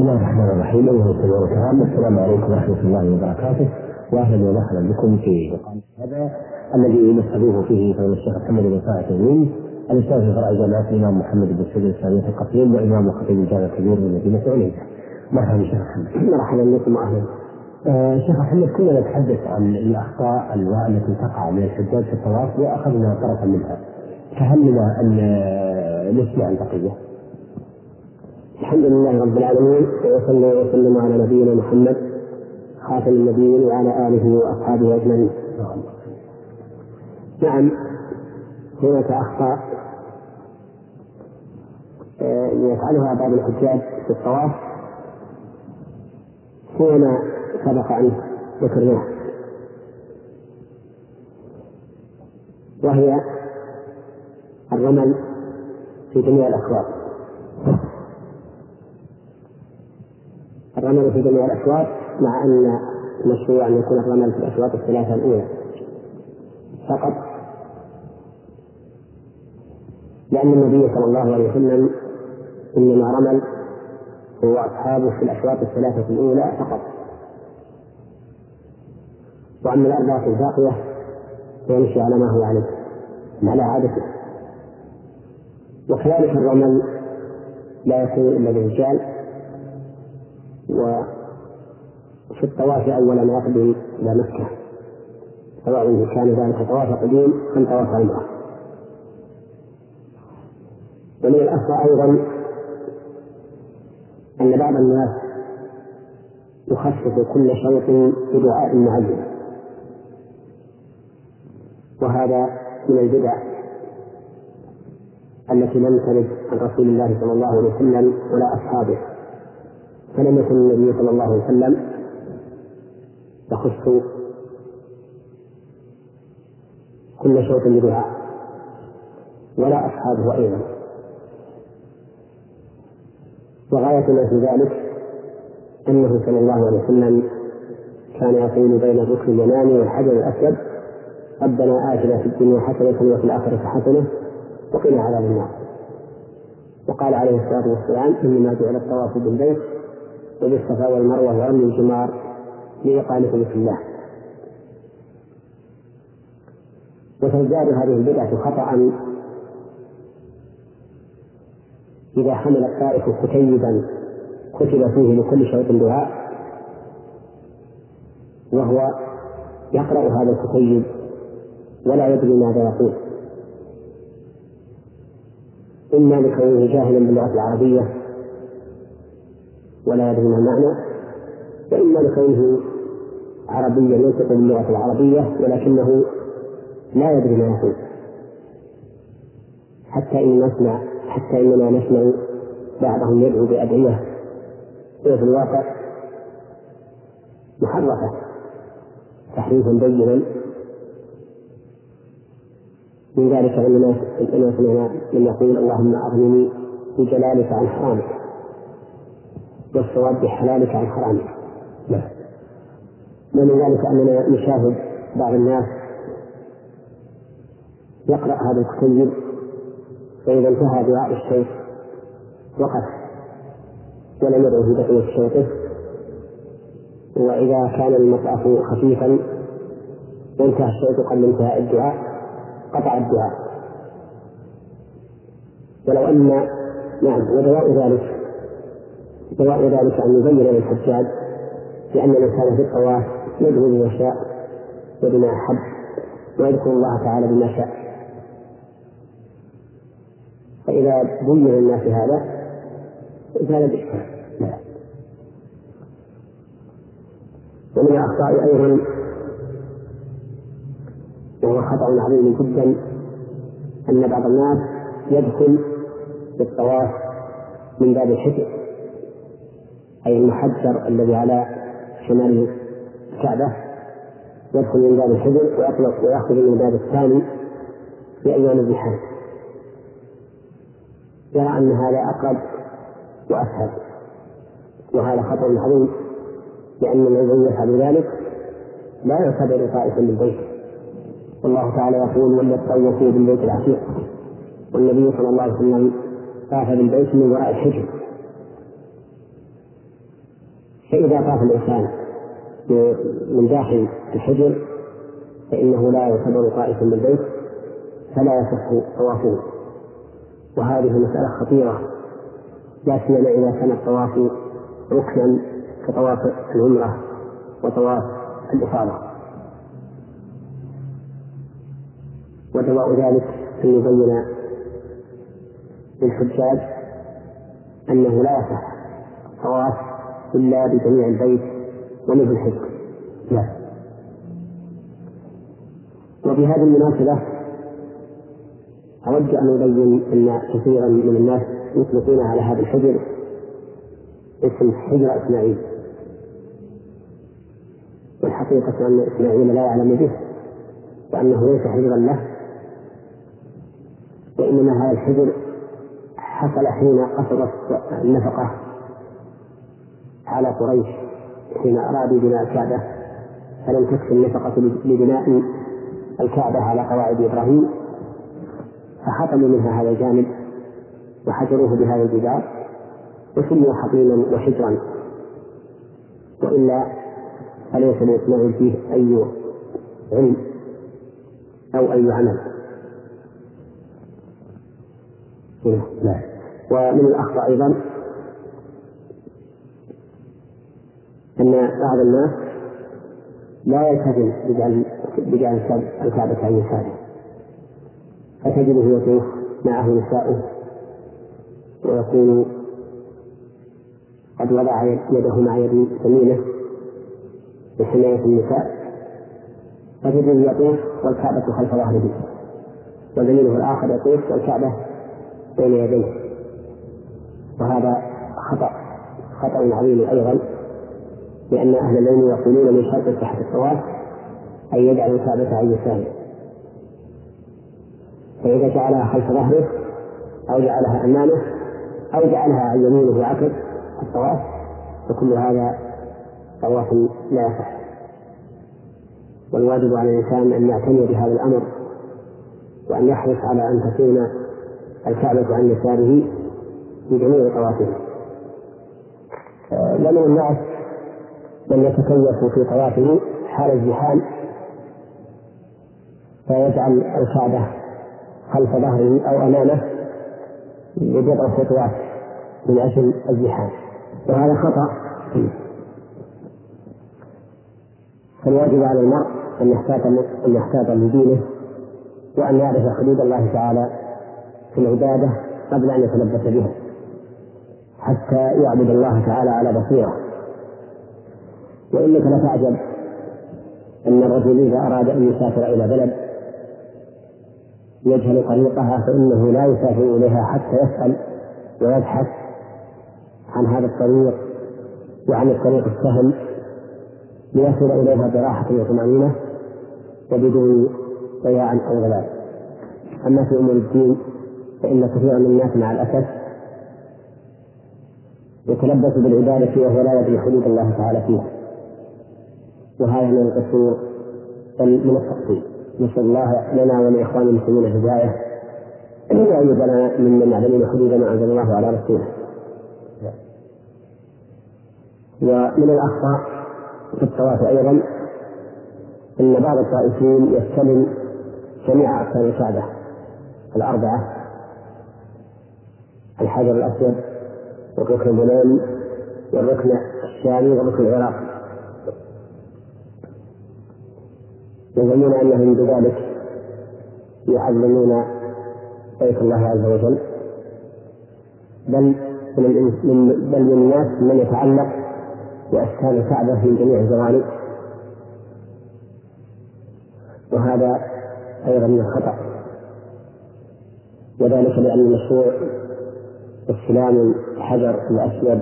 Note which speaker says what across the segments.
Speaker 1: بسم الله الرحمن الرحيم أيها المستمعون الكرام السلام عليكم ورحمة الله وبركاته وأهلا ومرحبا بكم في لقاء هذا الذي نستضيف فيه فضيلة الشيخ محمد بن صالح التميمي الأستاذ في فرع جامعة الإمام محمد بن سعيد الاسلاميه القصيم وإمام وخطيب الجامع الكبير من مدينة عليا. مرحبا شيخ محمد.
Speaker 2: مرحبا بكم وأهلا.
Speaker 1: آه شيخ محمد كنا نتحدث عن الأخطاء التي تقع من الحجاج في الطواف وأخذنا طرفا منها. فهل لنا أن نسمع البقيه؟
Speaker 2: الحمد لله رب العالمين وصلى وسلم على نبينا محمد خاتم النبيين وعلى آله وأصحابه أجمعين. نعم هناك أخطاء آه، يفعلها بعض الحجاج في الطواف هو ما سبق أن ذكرناه وهي الرمل في جميع الأشواط الرمل في جميع الأشواط مع أن المشروع أن يكون الرمل في الأشواط الثلاثة الأولى. فقط لأن النبي صلى الله عليه وسلم إنما رمل هو أصحابه في الأشواط الثلاثة الأولى فقط. وأما الأربعة الباقية فيمشي على ما هو عليه على عادته. وكذلك الرمل لا يكون إلا للرجال وفي الطواف أول ما يقدم إلى مكة. سواء كان ذلك طواف قديم أم طواف عمرة. ومن الأخطاء أيضا أن بعض الناس يخصص كل شوط بدعاء معين. وهذا من البدع التي لم ترد عن رسول الله صلى الله عليه وسلم ولا أصحابه. فلم يكن النبي صلى الله عليه وسلم يخص كل شوط بدعاء ولا أصحابه أيضا. وغايتنا في ذلك أنه صلى الله عليه وسلم كان يقول بين الركن اليماني والحجر الأسود ربنا آتنا في الدنيا حسنة وفي الآخرة حسنة وقنا عذاب النار. وقال عليه الصلاة والسلام إنما جعل الطواف بالبيت وبالصفا والمروة ورمي الجمار لإقامة ذكر الله. وتزداد هذه البدعة خطأ إذا حمل الطائف كتيبا كتب فيه لكل شوط دعاء وهو يقرأ هذا الكتيب ولا يدري ماذا يقول. إما لكونه جاهلا باللغة العربية ولا يدري ما المعنى. وإما لكونه عربيا ينطق باللغة العربية ولكنه لا يدري ما يقول. حتى إن نسمع حتى إننا نسمع بعضهم يدعو بأدعية. هي في الواقع محرفة. تحريفا بينا. من ذلك أننا سمعنا من يقول اللهم أغنني بجلالك عن حرامك. والصواب بحلالك عن حرامك. لا ومن ذلك أننا نشاهد بعض الناس يقرأ هذا الكتيب فإذا انتهى دعاء الشيخ وقف ولم يدعو في بقية شوطه وإذا كان المطاف خفيفا وانتهى الشيخ قبل انتهاء الدعاء قطع الدعاء. ولو أن نعم ودواء ذلك دواء ذلك أن يبين للحجاج بأن الإنسان في الطواف يدعو بما شاء وبما أحب. ويذكر الله تعالى بما شاء. فإذا بين للناس هذا زال الإشكال. ومن الأخطاء أيضا وهو خطأ عظيم جدا أن بعض الناس يدخل في الطواف من باب الحجر. أي المحجر الذي على شمال الكعبة يدخل من باب الحجر ويطلق ويأخذ من الباب الثاني في أيام الزحام يرى أن هذا أقرب وأسهل وهذا خطأ عظيم لأن من يفعل ذلك لا يعتبر طائفا للبيت والله تعالى يقول وليطوفوا بالبيت العتيق والنبي صلى الله عليه وسلم طاف بالبيت من وراء الحجر. فإذا طاف الإنسان من داخل الحجر فإنه لا يعتبر طائفا بالبيت فلا يصح طوافه. وهذه مسألة خطيرة لا سيما إذا كان الطواف ركنا كطواف العمرة وطواف الإفاضة. ودواء ذلك أن يبين للحجاج أنه لا يصح الطواف إلا بجميع البيت ومثل الحج. لا وبهذه المناسبة أود أن أبين أن كثيرا من الناس يطلقون على هذا الحجر اسم حجر إسماعيل. والحقيقة أن إسماعيل لا يعلم به وأنه ليس حجرا له وإنما هذا الحجر حصل حين قصرت النفقة على قريش حين أرادوا بناء الكعبة فلم تكفي النفقة لبناء الكعبة على قواعد إبراهيم فحطموا منها هذا الجانب وحجروه بهذا الجدار وسموا حطيما وحجرا. وإلا فليس لإسماعيل فيه أي علم أو أي عمل. لا ومن الأخطاء أيضا أن بعض الناس لا يلتزم بجعل الكعبة عن يساره فتجده يطوف معه نساؤه ويكون قد وضع يده مع يد يمينه لحماية النساء. فتجده يطوف والكعبة خلف ظهره. وزميله الآخر يطوف والكعبة بين يديه. وهذا خطأ خطأ عظيم أيضا. لأن أهل العلم يقولون من شرط صحة الطواف أن يجعل الكعبة عن يساره فإذا جعلها خلف ظهره أو جعلها أمامه أو جعلها عن يمينه عقب الطواف فكل هذا طواف لا يصح. والواجب على الإنسان أن يعتني بهذا الأمر وأن يحرص على أن تكون الكعبة عن يساره في جميع طوافه. ومن الناس من يتكيف في طوافه حال الزحام فيجعل الكعبة خلف ظهره أو أمامه لبضع خطوات من أجل الزحام. وهذا خطأ. فالواجب على المرء أن يحتاط أن يحتاط لدينه وأن يعرف حدود الله تعالى في العبادة قبل أن يتلبس بها حتى يعبد الله تعالى على بصيرة. وإنك لتعجب أن الرجل إذا أراد أن يسافر إلى بلد يجهل طريقها فإنه لا يسافر إليها حتى يسأل ويبحث عن هذا الطريق وعن الطريق السهل ليصل إليها براحة وطمأنينة وبدون ضياع أو ضلال أما في أمور الدين فإن كثيرا من الناس مع الأسف يتلبس بالعبادة وهو لا يدري حدود الله تعالى فيها. وهذا من القصور من التقصير نسأل الله لنا ولإخوان المسلمين الهداية. وأن يجعلنا ممن يعلمون حدود ما أنزل الله على رسوله. ومن الأخطاء في الطواف أيضا أن بعض الطائفين يستلم جميع أركان الكعبة الأربعة. الحجر الأسود والركن اليماني والركن الشامي والركن العراقي يظنون أنهم بذلك يعظمون بيت الله عز وجل. بل من بل من الناس من يتعلق بأسكان الكعبة من جميع الجوانب وهذا أيضا من الخطأ. وذلك لأن المشروع استلام الحجر الأسود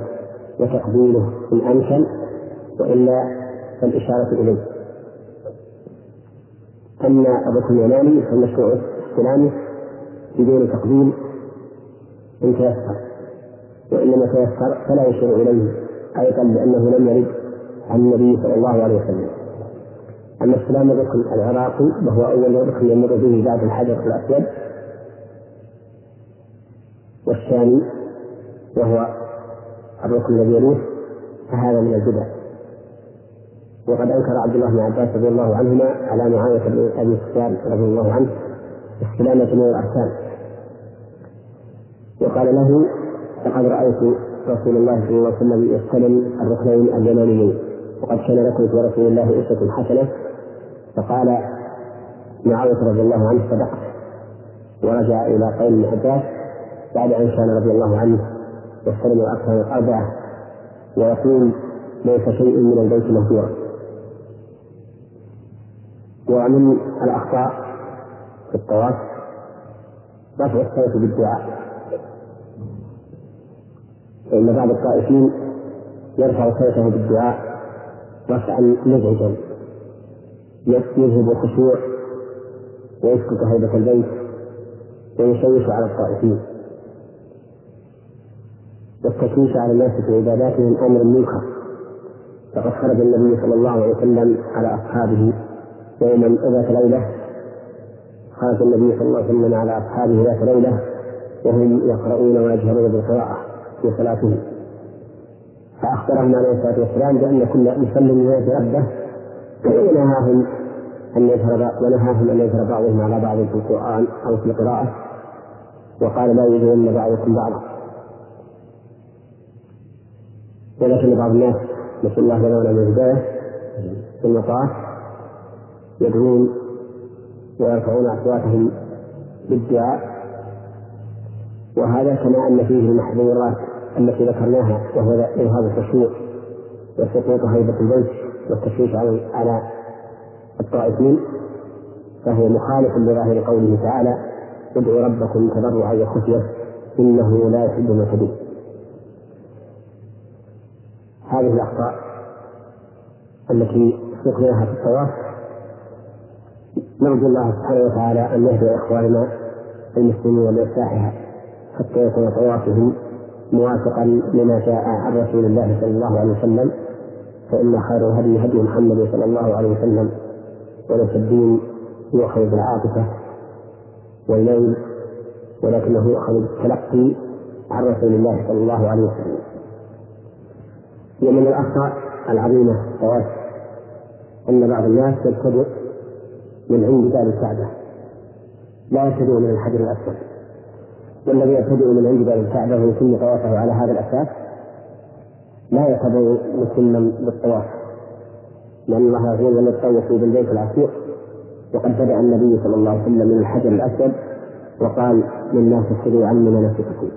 Speaker 2: وتقبيله أمكن وإلا فالإشارة إليه. أما الركن اليماني فالمشروع استلامه بدون تقديم إن تيسر وإنما تيسر فلا يشير إليه أيضا لأنه لم يرد عن النبي صلى الله عليه وسلم. أما استلام الركن العراقي وهو أول ركن يمر به بعد الحجر الأسود. والثاني وهو الركن الذي يليه فهذا من البدع. وقد أنكر عبد الله بن عباس رضي الله عنهما على معاوية بن أبي سفيان رضي الله عنه استلام جميع الأركان. وقال له لقد رأيت رسول الله صلى الله عليه وسلم يستلم الركنين اليمانيين وقد كان لكم في رسول الله أسوة حسنة. فقال معاوية رضي الله عنه صدقت. ورجع إلى قول عباس بعد أن كان رضي الله عنه يستلم الاركان الاربعه ويقول ليس شيء من البيت مهجورا. ومن الأخطاء في الطواف رفع الصوت بالدعاء. فإن بعض الطائفين يرفع صوته بالدعاء رفعا مزعجا يذهب الخشوع ويسقط هيبة البيت ويشوش على الطائفين. والتشويش على الناس في عباداتهم أمر منكر. فقد خرج النبي صلى الله عليه وسلم على أصحابه يوما ذات ليلة خرج النبي صلى الله عليه وسلم على أصحابه ذات ليلة وهم يقرؤون ويجهرون بالقراءة في صلاتهم فأخبرهم عليه الصلاة والسلام بأن كل مسلم ربه ونهاهم أن يظهر ونهاهم أن يظهر بعضهم على بعض في القرآن أو في القراءة. وقال لا يؤذين بعضكم بعضا. ولكن بعض الناس نسأل الله لنا ولهم الهداية في المطاف يدعون ويرفعون أصواتهم بالدعاء. وهذا كما أن فيه المحظورات التي ذكرناها وهو إرهاب التشويق وسقوط هيبة البيت والتشويش على على الطائفين. فهو مخالف لظاهر قوله تعالى ادعوا ربكم تضرعا وخفية إنه لا يحب المعتدين. هذه الأخطاء التي ذكرناها في الطواف نرجو الله سبحانه وتعالى أن يهدي إخواننا المسلمين لإصلاحها حتى يكون طوافهم موافقا لما جاء عن رسول الله صلى الله عليه وسلم فإن خير الهدي هدي محمد صلى الله عليه وسلم وليس الدين يؤخذ بالعاطفة والليل ولكنه يؤخذ بالتلقي عن رسول الله صلى الله عليه وسلم. ومن الأخطاء العظيمة الطواف. أن بعض الناس يبتدئ من عند باب الكعبة لا يبتدئ من الحجر الأسود. والذي يبتدئ من عند باب الكعبة ويتم طوافه على هذا الأساس. لا يعتبر مسلما بالطواف. لأن الله عز وجل يتطوف بالبيت العتيق. وقد بدأ النبي صلى الله عليه وسلم من الحجر الأسود وقال للناس اتبعوا عني مناسككم.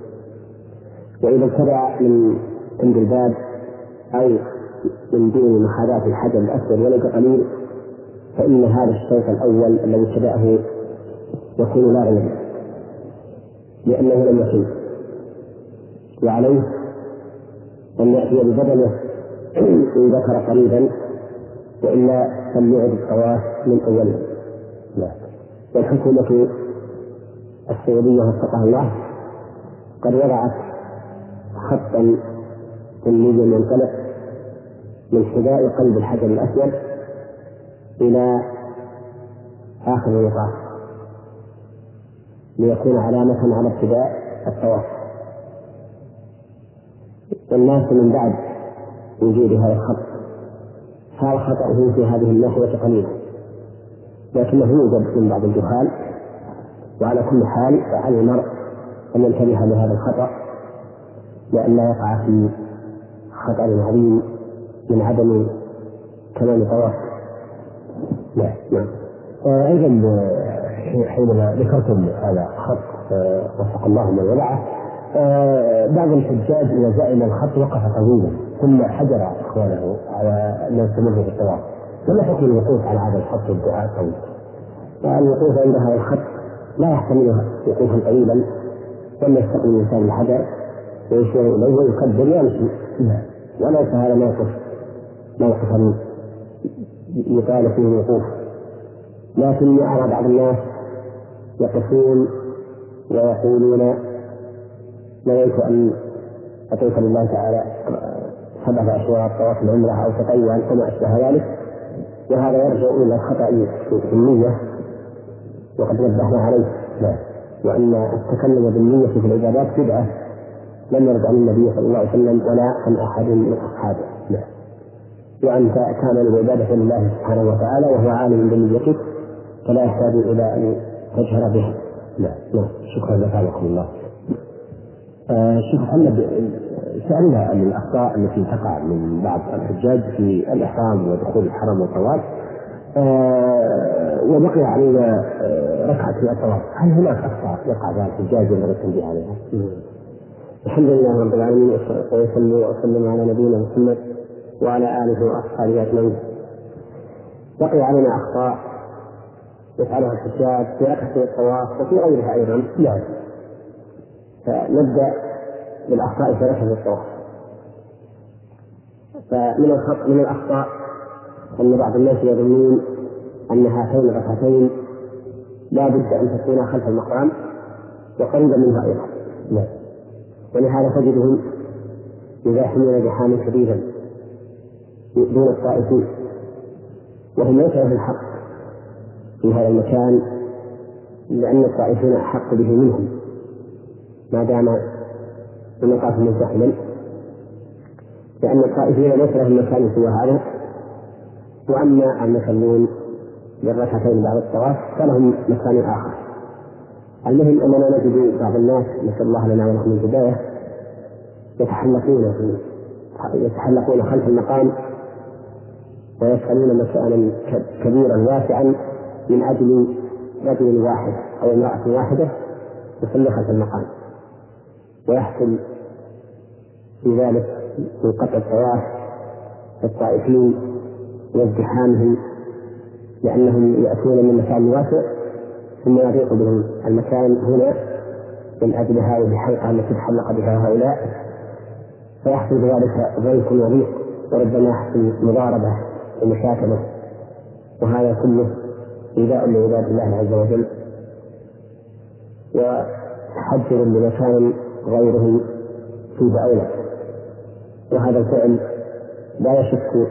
Speaker 2: وإذا ابتدأ من عند الباب أو من دون محاذاة الحجر الأسود ولو قليل فإن هذا الشوط الأول الذي ابتدأه يكون لا غير لأنه لم يكن وعليه أن يأتي ببدنه إن ذكر قريبا وإلا فليعد الطواف من أوله. لا والحكومة السعودية وفقها الله قد وضعت خطا ظليا ينطلق من حذاء قلب الحجر الأسود إلى آخر المطاف ليكون علامة على ابتداء الطواف والناس من بعد وجود هذا الخط صار خطأه في هذه الناحية قليلا. لكنه يوجد من بعض الجهال وعلى كل حال فعلى المرء أن ينتبه لهذا الخطأ لئلا يقع في خطر عظيم من عدم تمام طواف
Speaker 1: لا نعم أيضا حينما ذكرتم هذا خط وفق الله من وضعه بعض الحجاج إذا زائم الخط وقف طويلا ثم حجر إخوانه على ان يستمروا في الطواف فما حكم الوقوف على هذا الخط والدعاء طويل؟
Speaker 2: الوقوف عند هذا الخط لا يحتمل وقوفا طويلا بل يستقبل الإنسان الحجر ويشير إليه ويكبر ويمشي نعم. وليس هذا موقف موقفا يقال فيه الوقوف. لكن أرى بعض الناس يقفون ويقولون نويت أن أطوف لله تعالى سبعة أشواط طواف العمرة أو تطوعا وما أشبه ذلك وهذا يرجع إلى الخطأ في النية وقد نبهنا عليه. وأن التكلم بالنية في العبادات بدعة لم يرد عن النبي صلى الله عليه وسلم ولا عن أحد من أصحابه. نعم وأن تعمل العبادة لله سبحانه وتعالى وهو عالم بنيتك فلا يحتاج إلى أن تجهر بها
Speaker 1: نعم نعم شكرا لك الله. آه شيخ محمد سألنا عن الأخطاء التي تقع من بعض الحجاج في الإحرام ودخول الحرم والطواف. آه وبقي علينا آه ركعة في الطواف. هل هناك أخطاء يقع بها الحجاج ينبغي التنبيه عليها؟
Speaker 2: الحمد لله رب العالمين وصلى وسلم على نبينا محمد. وعلى آله وأصحابه أجمعين. بقي علينا أخطاء يفعلها الحجاج في ركعة الطواف وفي غيرها أيضا. نعم. فنبدأ بالأخطاء في ركعة الطواف. فمن الخط من الأخطاء أن بعض الناس يظنون أن هاتين الركعتين لا بد أن تكونا خلف المقام وقريبا منها أيضا. نعم. ولهذا تجدهم يزاحمون زحاما شديدا دون الطائفين. وهم ليس لهم الحق في هذا المكان لأن الطائفين أحق به منهم. ما دام المطاف مزدحما. لأن الطائفين ليس لهم مكان سوى هذا. وأما المصلون للركعتين بعد الطواف فلهم مكان آخر. المهم أننا نجد بعض الناس نسأل الله لنا ولهم الهداية يتحلقون في يتحلقون خلف المقام ويسألون مكانا كبيرا واسعا من أجل رجل واحد أو امرأة واحدة يصلي خلف المقام. ويحصل في ذلك من قطع الطواف الطائفين وازدحامهم لأنهم يأتون من مكان واسع ثم يضيق بهم المكان هنا من أجل هذه الحلقة التي تحلق بها هؤلاء. فيحصل بذلك ضيق وضيق وربما يحصل مضاربة ومشاكلة وهذا كله إيذاء لعباد الله عز وجل. وتحجر لمكان غيره في بأولى وهذا الفعل لا يشك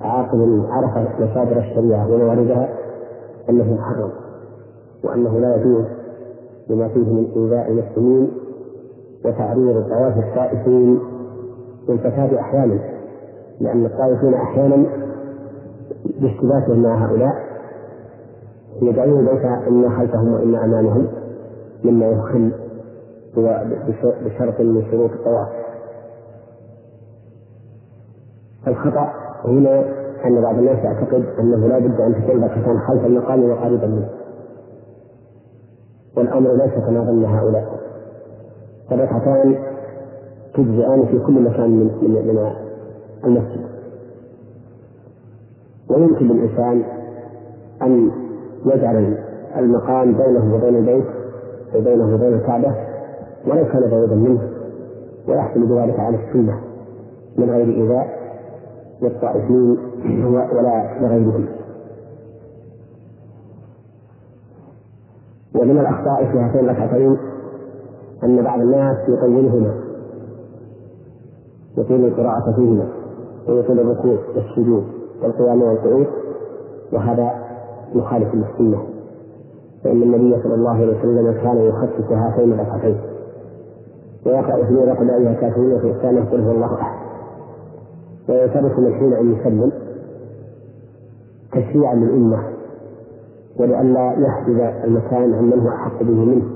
Speaker 2: عاقل عرف مصادر الشريعة ومواردها أنه محرم وأنه لا يجوز لما فيه من إيذاء المسلمين وتعريض طواف الطائفين للفساد أحيانا لأن الطائفين أحيانا باشتباكهم مع هؤلاء يدعون ليس إما خلفهم وإما أمامهم مما يخل بشرط من شروط الطواف. الخطأ هنا أن بعض الناس يعتقد أنه لا بد أن تكون ركعتان خلف المقام وقريبا منه. والأمر ليس كما ظن هؤلاء. فالركعتان تجزئان في كل مكان من من المسجد ويمكن للإنسان أن يجعل المقام بينه وبين البيت وبينه وبين الكعبة ولو كان بعيدا منه ويحصل بذلك على السنة من غير إيذاء للطائفين ولا لغيرهم ومن الأخطاء في هاتين الركعتين أن بعض الناس يطولهما يطيل القراءة فيهما. ويطيل الركوع والسجود والقيام والقعود وهذا مخالف للسنة فإن النبي صلى الله عليه وسلم كان يخصص هاتين الركعتين. ويقرأ في قل أيها الكافرون وفي الثانية قل هو الله أحد. ويعترف من حين أن يسلم تشريعا للأمة ولئلا يحجب المكان عمن هو أحق به منه.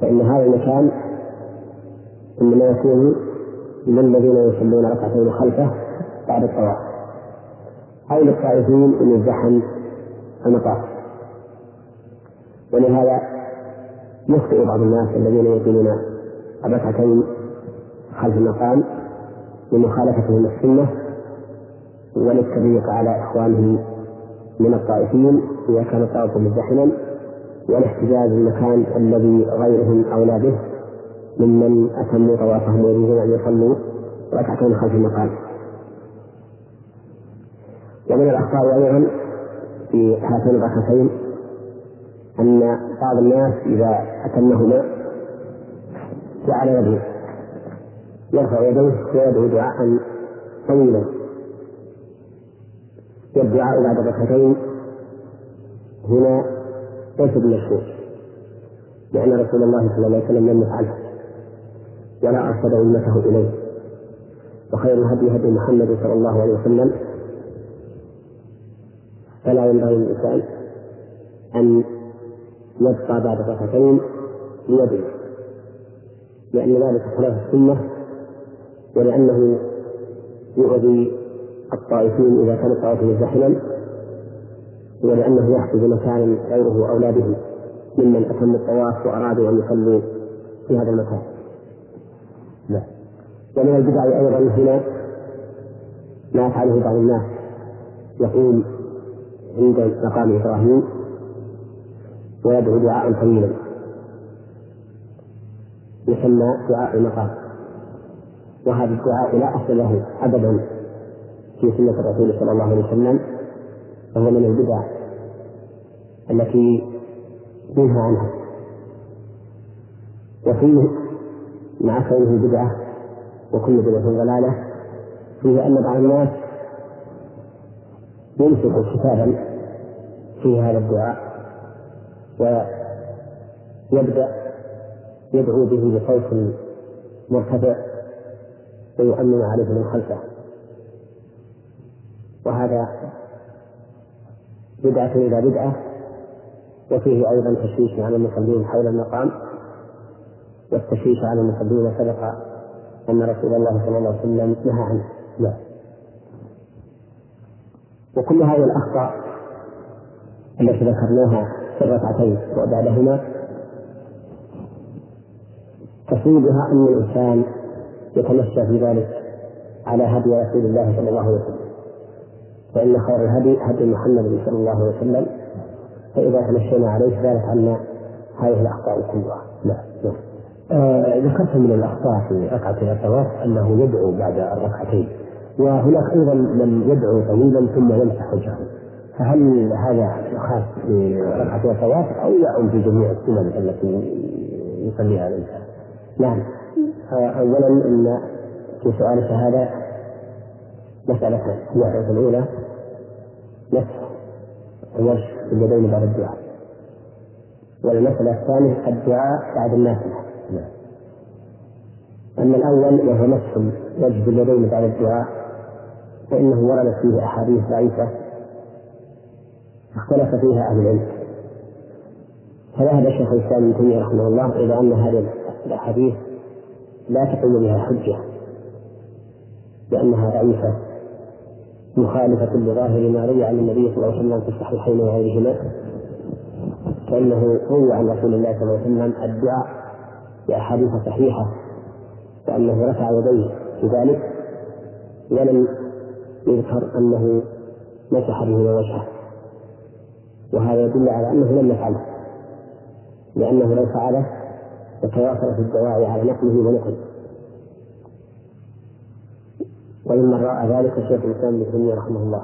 Speaker 2: فإن هذا المكان إنما يكون للذين يصلون ركعتين خلفه بعد الطواف أو للطائفين من الزحم المطاف. ولهذا يخطئ بعض الناس الذين يقيمون الركعتين خلف المقام لمخالفتهم السنة وللتضييق على إخوانهم من الطائفين إذا كان الطائف مزدحما والاحتجاج بالمكان الذي غيرهم أولى به. ممن أتموا طوافهم ويريدون أن يصلوا ركعتين خلف المقام. ومن الأخطاء أيضا في هاتين الركعتين أن بعض الناس إذا أتمهما جعل يده يرفع يديه ويدعو دعاء طويلا. والدعاء بعد الركعتين هنا ليس بالمشروع لأن رسول الله صلى الله عليه وسلم لم يفعله. ولا أرشد أمته إليه وخير الهدي هدي محمد صلى الله عليه وسلم فلا ينبغي للإنسان أن يبقى بعد الركعتين ليدعو لأن ذلك خلاف السنة ولأنه يؤذي الطائفين إذا كان الطائف مزدحما ولأنه يحجز مكانا غيره أولاده ممن أتموا الطواف وأرادوا أن يصلوا في هذا المكان. ومن البدع أيضا هنا ما يفعله بعض الناس. يقول عند مقام إبراهيم ويدعو دعاء طويلا. يسمى دعاء المقام. وهذا الدعاء لا أصل له أبدا في سنة الرسول صلى الله عليه وسلم وهو من البدع التي ينهى عنها. وفيه مع كونه بدعة وكل بدعة ضلالة فيه أن بعض الناس يمسك كتابا في هذا الدعاء ويبدأ يدعو به بصوت مرتفع ويؤمن عليه من خلفه. وهذا بدعة إلى بدعة وفيه أيضا تشويش على المصلين حول المقام. والتشويش على المصلين سبق أن رسول الله صلى الله عليه وسلم نهى عنه. لا وكل هذه الأخطاء التي ذكرناها في الركعتين وبعدهما تصيبها أن الإنسان يتمشى في ذلك على هدي رسول الله صلى الله عليه وسلم. فإن خير الهدي هدي محمد صلى الله عليه وسلم. فإذا تمشينا عليه ذلك عنا هذه الأخطاء كلها. نعم نعم.
Speaker 1: ذكرت من الأخطاء في ركعة الأخوات أنه يدعو بعد الركعتين وهناك أيضا من يدعو طويلا ثم يمسح وجهه فهل هذا خاص بركعة الأخوات أو يعم في جميع السنن التي يصليها الإنسان؟
Speaker 2: نعم آه، أولا أن في سؤالك هذا مسألتان المسألة الأولى مسح الوجه باليدين بعد الدعاء والمسألة الثانية الدعاء بعد النافلة. أما الأول وهو مسح الوجه باليدين بعد الدعاء فإنه وردت فيه أحاديث ضعيفة اختلف فيها أهل العلم. فذهب الشيخ الإسلام ابن تيمية رحمه الله إلى أن هذه الأحاديث لا تقوم بها حجة لأنها ضعيفة مخالفة لظاهر ما روي عن النبي صلى الله عليه وسلم في الصحيحين وغيرهما فإنه روي عن رسول الله صلى الله عليه وسلم الدعاء بأحاديث صحيحة. وأنه رفع يديه في ذلك ولم يذكر أنه مسح به وجهه وهذا يدل على أنه لم يفعله لأنه لو فعله لتواصلت الدواعي على نقله ونقله. وممن رأى ذلك شيخ الإسلام ابن تيمية رحمه الله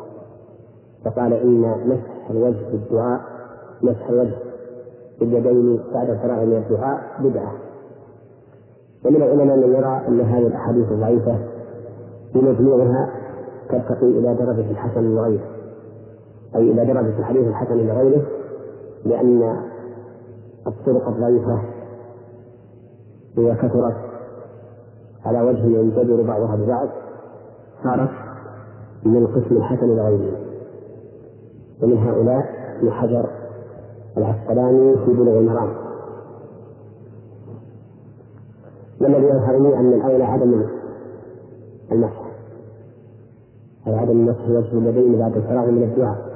Speaker 2: فقال إن مسح الوجه بالدعاء مسح الوجه باليدين بعد الفراغ من الدعاء بدعة. ومن العلماء من يرى أن هذه الأحاديث الضعيفة بمجموعها ترتقي إلى درجة الحسن لغيره أي إلى درجة الحديث الحسن لغيره لأن الطرق الضعيفة إذا كثرت على وجه ينجبر بعضها ببعض صارت من القسم الحسن لغيره ومن هؤلاء ابن حجر العسقلاني في بلوغ المرام. والذي يظهر لي أن الأولى عدم المسح. أي عدم مسح وجه اليدين بعد الفراغ من الدعاء.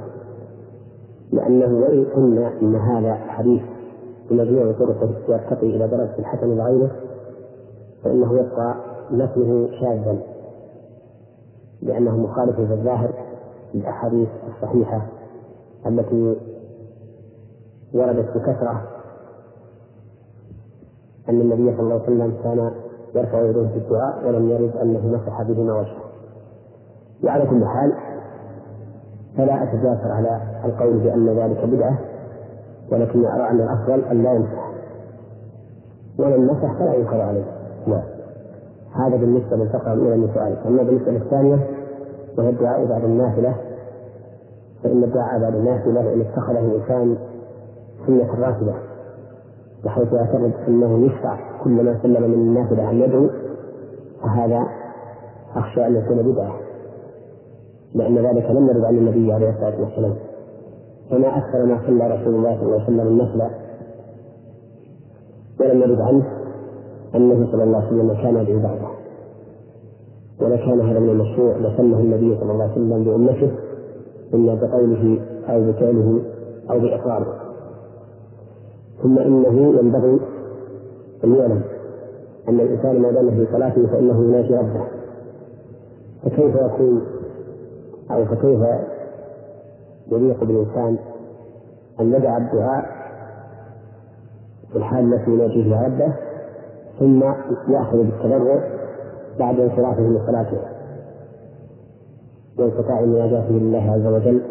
Speaker 2: لأنه وإن قلنا أن هذا الحديث بمجموع طرقه يرتقي إلى درجة الحسن لغيره فإنه يبقى نفيه شاذا. لأنه مخالف في الظاهر للأحاديث الصحيحة التي وردت بكثرة أن النبي صلى الله عليه وسلم كان يرفع يديه في الدعاء ولم يرد أنه مسح بهما وجهه. وعلى كل حال فلا أتجاسر على القول بأن ذلك بدعة ولكني أرى أن الأفضل أن لا يمسح ومن مسح فلا ينكر عليه. نعم هذا بالنسبة للفقرة الأولى من سؤالك أما بالنسبة للثانية وهي الدعاء بعد النافلة فإن الدعاء بعد النافلة إن اتخذه الإنسان سنة راتبة بحيث يعتقد أنه يشرع كلما سلم من الناس أن يدعو فهذا أخشى أن يكون بدعة لأن ذلك لم يرد عن النبي عليه الصلاة والسلام. فما أكثر ما صلى رسول الله صلى الله عليه وسلم النفل ولم يرد عنه أنه صلى الله عليه وسلم كان يدعو بعده ولكان هذا من المشروع لسنه النبي صلى الله عليه وسلم بأمته إما بقوله أو بفعله أو بإقراره. ثم إنه ينبغي أن يعلم أن الإنسان ما دام في صلاته فإنه يناجي ربه. فكيف يكون أو فكيف يليق بالإنسان أن يدع الدعاء في الحال التي يناجي فيها ربه ثم يأخذ بالتضرع بعد انصرافه من صلاته وانقطاع مناجاته لله عز وجل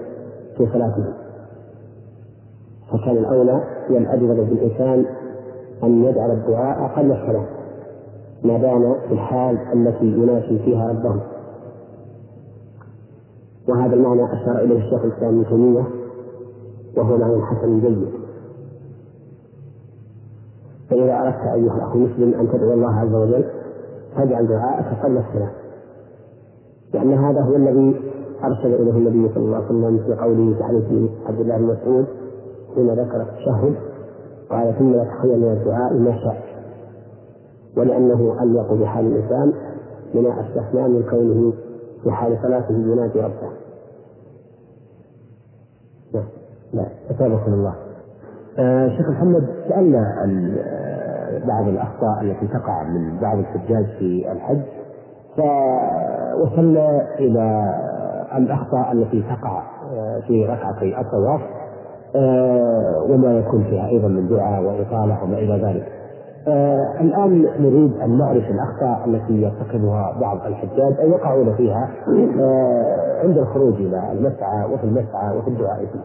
Speaker 2: في صلاته. فكان الأولى هي الأجود بالإنسان أن يجعل الدعاء أقل الصلاة ما دام في الحال التي يناشي فيها ربه. وهذا المعنى أشار إليه الشيخ الإسلام ابن تيمية وهو معنى حسن جيد. فإذا أردت أيها الأخ المسلم أن تدعو الله عز وجل فاجعل دعاءك قبل الصلاة. لأن هذا هو الذي أرسل إليه النبي صلى الله عليه وسلم في قوله حديث عبد الله بن مسعود حين ذكر التشهد قال ثم يتخيل من الدعاء ما شاء ولأنه أليق بحال الإنسان بما استثنى من كونه في حال صلاته ينادي ربه.
Speaker 1: نعم. لا أثابكم الله. آه شيخ محمد سألنا آه، بعض الأخطاء التي تقع من بعض الحجاج في الحج فوصلنا إلى الأخطاء التي تقع آه، في ركعتي الطواف. وما يكون فيها أيضا من دعاء وإطالة وما إلى ذلك آه الآن نريد أن نعرف الأخطاء التي يرتكبها بعض الحجاج أو يقعون فيها آه عند الخروج إلى المسعى وفي المسعى وفي الدعاء فيه.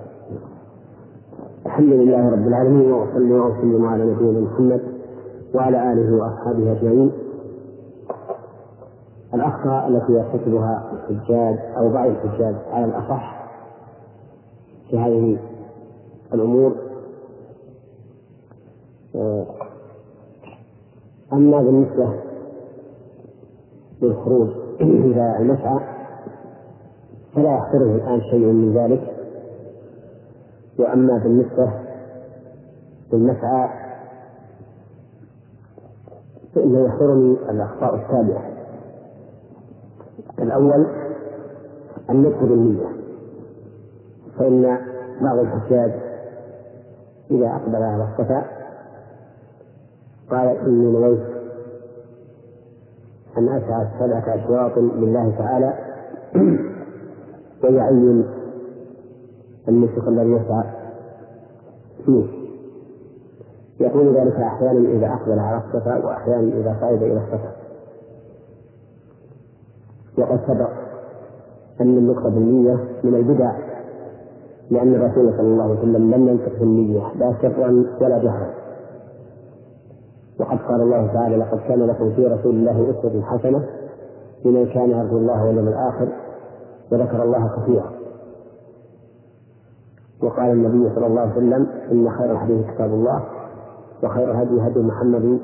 Speaker 2: الحمد لله رب العالمين وأصلي وأسلم على نبينا محمد وعلى آله وأصحابه أجمعين. الأخطاء التي يرتكبها الحجاج أو بعض الحجاج على الأصح في هذه الأمور. آه، أما بالنسبة للخروج إلى المسعى فلا يحضره الآن شيء من ذلك. وأما بالنسبة للمسعى فإنه يحضرني الأخطاء التالية الأول النطق بالنية فإن بعض الحجاج إذا أقبل على الصفا قال إني نويت أن أسعى سبعة أشواط لله تعالى ويعين النسك الذي يسعى فيه. يقول ذلك أحيانا إذا أقبل على الصفا وأحيانا إذا صعد إلى الصفا. وقد سبق أن النطق بالنية من البدع لأن الرسول صلى الله عليه وسلم لم ينطق بالنية لا سرا ولا جهرا. وقد قال الله تعالى لقد كان لكم في رسول الله أسوة حسنة لمن كان يرجو الله واليوم الآخر وذكر الله كثيرا. وقال النبي صلى الله عليه وسلم إن خير الحديث كتاب الله وخير الهدي هدي محمد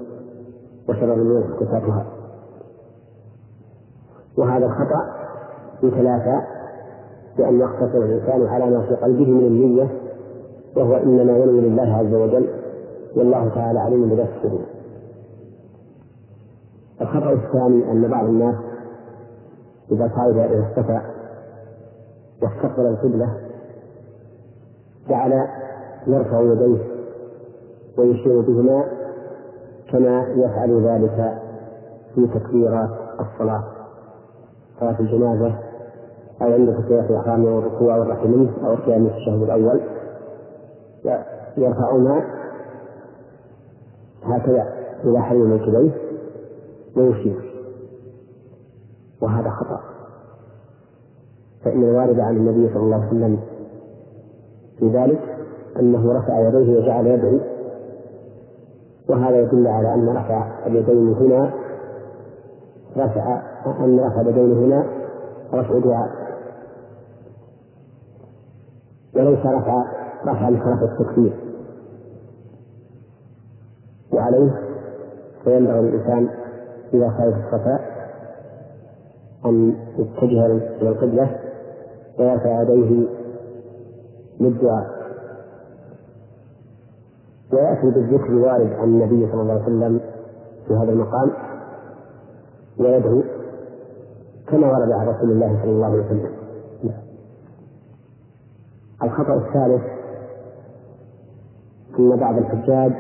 Speaker 2: وشر الأمور محدثاتها. وهذا الخطأ ثلاثة بأن يقتصر الإنسان على ما في قلبه من النية وهو إنما ينوي لله عز وجل والله تعالى عليم بذات الصدور الخطأ الثاني أن بعض الناس إذا صعد إلى الصفا واستقبل القبلة جعل يرفع يديه ويشير بهما كما يفعل ذلك في تكبيرات الصلاة صلاة الجنازة أو عند تكبيرة الإحرام والركوع والرفع منه أو القيام في الشهر الأول؟ يرفعهما. هكذا. إلى حريم الكبير. ويشير. وهذا خطأ. فإن الوارد عن النبي صلى الله عليه وسلم في ذلك أنه رفع يديه وجعل يدعو وهذا يدل على أن رفع اليدين هنا رفع أن رفع اليدين هنا رفع دعاء. وليس رفع رفع لخلاف التكبير وعليه فينبغي الإنسان إذا خرج الصفاء أن يتجه إلى القبلة ويرفع يديه للدعاء. ويأتي بالذكر الوارد عن النبي صلى الله عليه وسلم في هذا المقام ويدعو كما ورد عن رسول الله صلى الله عليه وسلم. الخطأ الثالث أن بعض الحجاج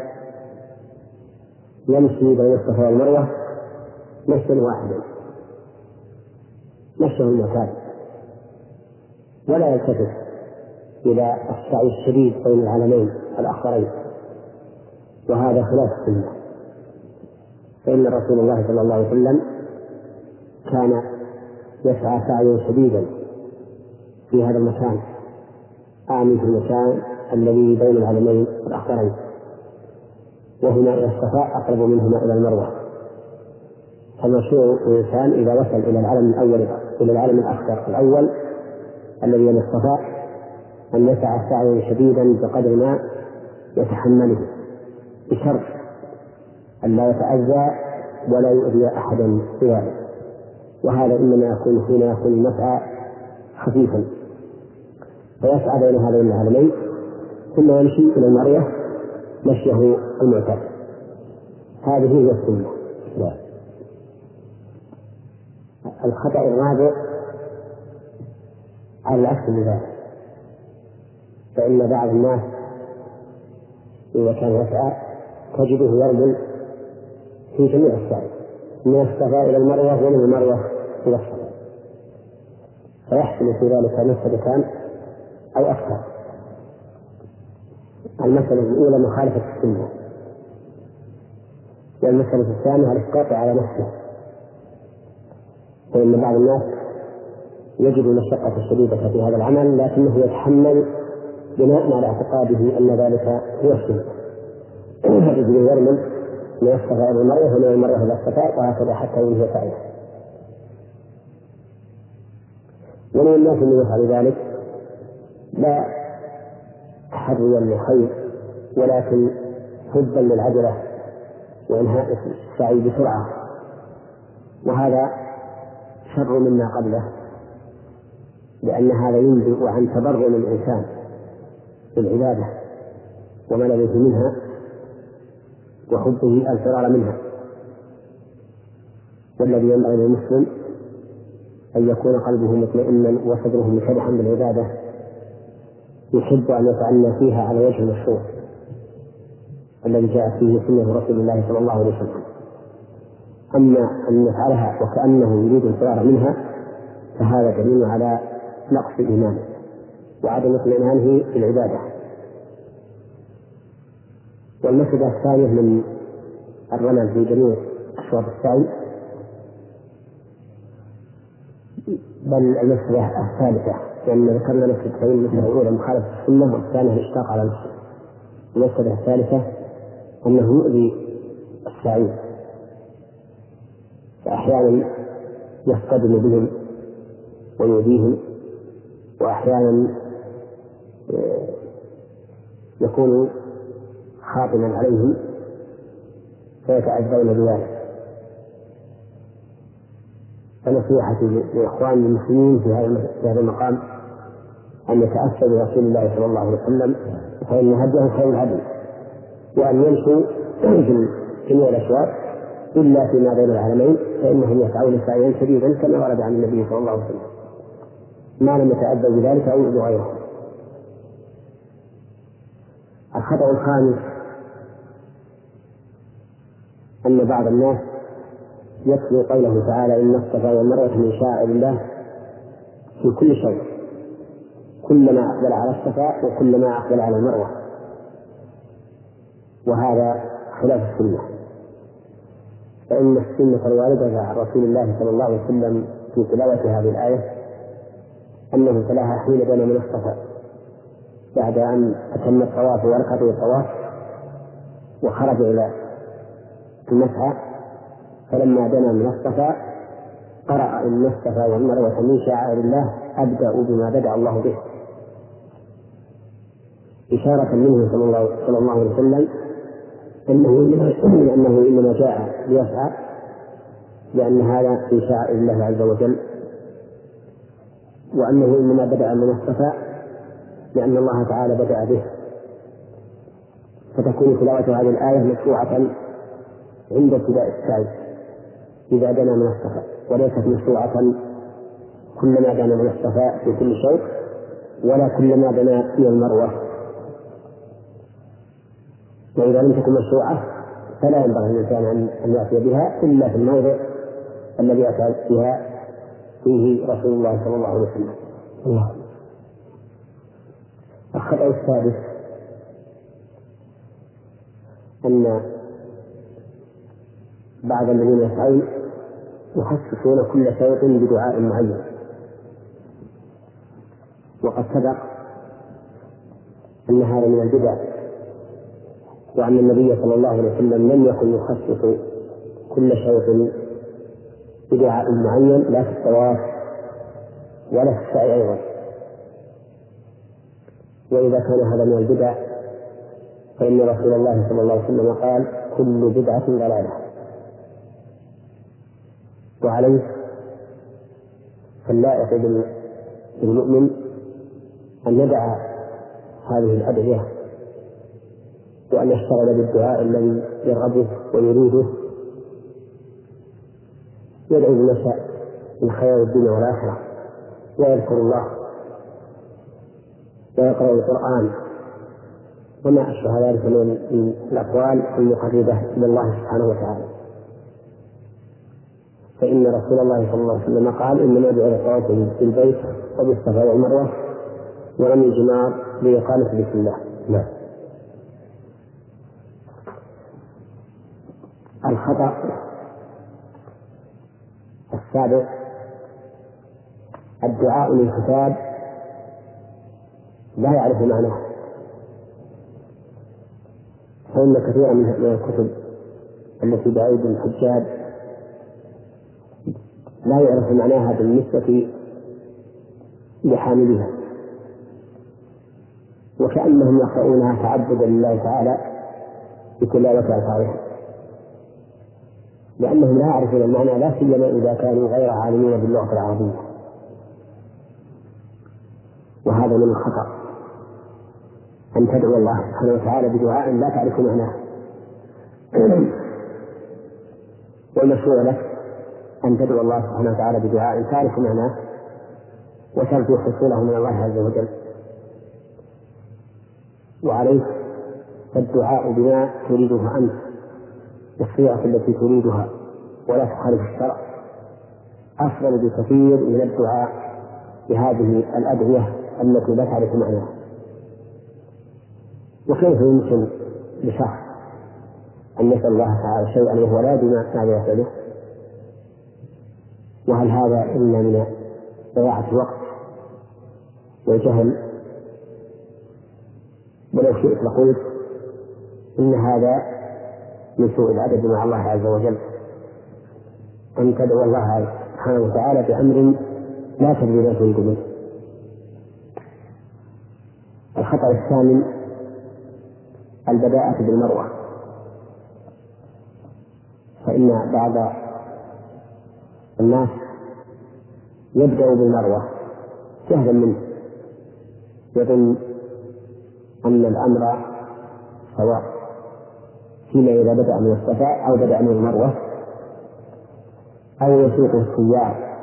Speaker 2: يمشي بين الصفا والمروة مشيا واحدا. مشيه المعتاد. ولا يلتفت إلى السعي الشديد بين العلمين الأخضرين وهذا خلاف السنة. فإن رسول الله صلى الله عليه وسلم كان يسعى سعيا شديدا في هذا المكان. أعني في المكان الذي بين العلمين الأخضرين وهما إلى الصفاء أقرب منهما إلى المروة. فالمشروع الإنسان إذا وصل إلى العلم الأول إلى العلم الأخضر الأول الذي يلي الصفاء أن يسعى سعيا شديدا بقدر ما يتحمله بشرط أن لا يتأذى ولا يؤذي أحدا بذلك. وهذا إنما يكون حين يكون المسعى خفيفا. فيسعى بين هذين العالمين ثم يمشي إلى المرية مشيه المعتاد هذه هي السنة. الخطأ الرابع على العكس من ذلك فإن بعض الناس إذا كان يسعى تجده يرمل في جميع السعي من الصفا إلى المروة ومن المروة إلى الصفا فيحصل في ذلك مفسدتان أو أكثر. المسألة الأولى مخالفة السنة. والمسألة الثانية الإسقاط على نفسه. فإن بعض الناس يجد المشقة الشديدة في هذا العمل لكنه يتحمل بناء على اعتقاده أن ذلك هو السنة. الرجل يرمل من الصفا إلى المرأة ومن المرأة إلى الصفا وهكذا حتى ينهي سعيه ومن الناس من يفعل ذلك لا تحريا للخير ولكن حبا للعجلة وإنهاء السعي بسرعة. وهذا شر مما قبله لأن هذا ينبئ عن تبرم الإنسان بالعبادة وملله منها وحبه الفرار منها. والذي ينبغي للمسلم أن يكون قلبه مطمئنا وصدره منشرحا بالعبادة يحب أن يتعنى فيها على وجه المشروع الذي جاءت فيه سنة رسول الله صلى الله عليه وسلم. أما أن يفعلها وكأنه يريد الفرار منها فهذا دليل على نقص إيمانه وعدم اطمئنانه في العبادة. والمسألة الثانية من الرمل في جميع أشواط السعي. بل المسألة الثالثة لأن ذكرنا مسألتين المسألة الأولى مخالفة السنة والثانية الإشفاق على نفسه المسألة الثالثة أنه يؤذي السعي فأحيانا يصطدم بهم ويؤذيهم وأحيانا آه، يكون خاطما عليهم فيتأذون بذلك. فنصيحتي لإخوان المسلمين في هذا المقام أن يتأسوا برسول الله صلى الله عليه وسلم فإن هديه خير الهدي. وأن يمشوا في جميع الأشواط إلا فيما بين العالمين فإنهم يسعون سعيا شديدا كما ورد عن النبي صلى الله عليه وسلم. ما لم يتأذوا بذلك أو يؤذوا غيرهم الخطأ الخامس أن بعض الناس يتلو قوله تعالى إن الصفا والمروة من شاعر الله في كل شيء. كلما أقبل على الصفا وكلما أقبل على المروة. وهذا خلاف السنة. فإن السنة الواردة عن رسول الله صلى الله عليه وسلم في تلاوة هذه الآية أنه تلاها حين بنى من الصفا. بعد أن أتم الطواف وركض الطواف وخرج إلى المسعى فلما دنا من الصفا قرأ إن الصفا والمروة من شعائر الله أبدأ بما بدأ الله به. إشارة منه صلى الله, صلى الله عليه وسلم أنه إنما أنه إنما جاء ليسعى لأن هذا من شعائر الله عز وجل وأنه إنما بدأ من الصفا لأن الله تعالى بدأ به. فتكون تلاوة هذه الآية مشروعة عند ابتداء السعي إذا دنا من الصفا وليست مشروعة كلما دنا من الصفا في كل شوط ولا كلما دنا من المروة. وإذا لم تكن مشروعة فلا ينبغي للإنسان أن يأتي بها إلا في الموضع الذي أتى بها فيه رسول الله صلى الله عليه وسلم. الله. الخطأ السادس أن بعض الذين يسعون يخصصون كل شوط بدعاء معين وقد سبق أن هذا من البدع وأن النبي صلى الله عليه وسلم لم يكن يخصص كل شوط بدعاء معين لا في الطواف ولا في السعي أيضا. وإذا كان هذا من البدع فإن رسول الله صلى الله عليه وسلم قال كل بدعة ضلالة. وعليه فاللائق بالمؤمن أن يدع هذه الأدعية وأن يشتغل بالدعاء الذي يرغبه ويريده. يدعو بما شاء من خير الدنيا والآخرة. ويذكر الله. ويقرأ القرآن. وما أشبه ذلك من الأقوال المقربة إلى الله سبحانه وتعالى. فإن رسول الله صلى الله عليه وسلم قال إنما جعل الطواف بالبيت وبالصفا والمروة ولم الجمار لإقامة ذكر الله. نعم. الخطأ. السابع الدعاء للكتاب لا يعرف معناه. فإن كثيرا من الكتب التي بأيدي الحجاج لا يعرف معناها بالنسبة لحاملها. وكأنهم يقرؤونها تعبدا لله تعالى بتلاوة ألفاظها لأنهم لا يعرفون المعنى لا سيما إذا كانوا غير عالمين باللغة العربية. وهذا من الخطأ. أن تدعو الله سبحانه وتعالى بدعاء لا تعرف معناه. والمشروع لك أن تدعو الله سبحانه وتعالى بدعاء تعرف معناه. وترجو حصوله من الله عز وجل. وعليك فالدعاء بما تريده أنت. بالصيغة التي تريدها ولا تخالف الشرع. أفضل بكثير من الدعاء بهذه الأدعية التي لا تعرف معناها. وكيف يمكن لشخص أن يسأل الله تعالى شيئا وهو لا يدري ماذا يسأله وهل هذا إلا من ضياعة الوقت والجهل؟ ولو شئت لقلت إن هذا من سوء الأدب مع الله عز وجل. أن تدعو الله سبحانه وتعالى بأمر لا تدري تريد منه. الخطأ الثامن البداءة بالمروة فإن بعض الناس يبدأ بالمروة جهلا منه. يظن أن الأمر سواء. فيما إذا بدأ من الصفا أو بدأ من المروة أو يسوقه السيار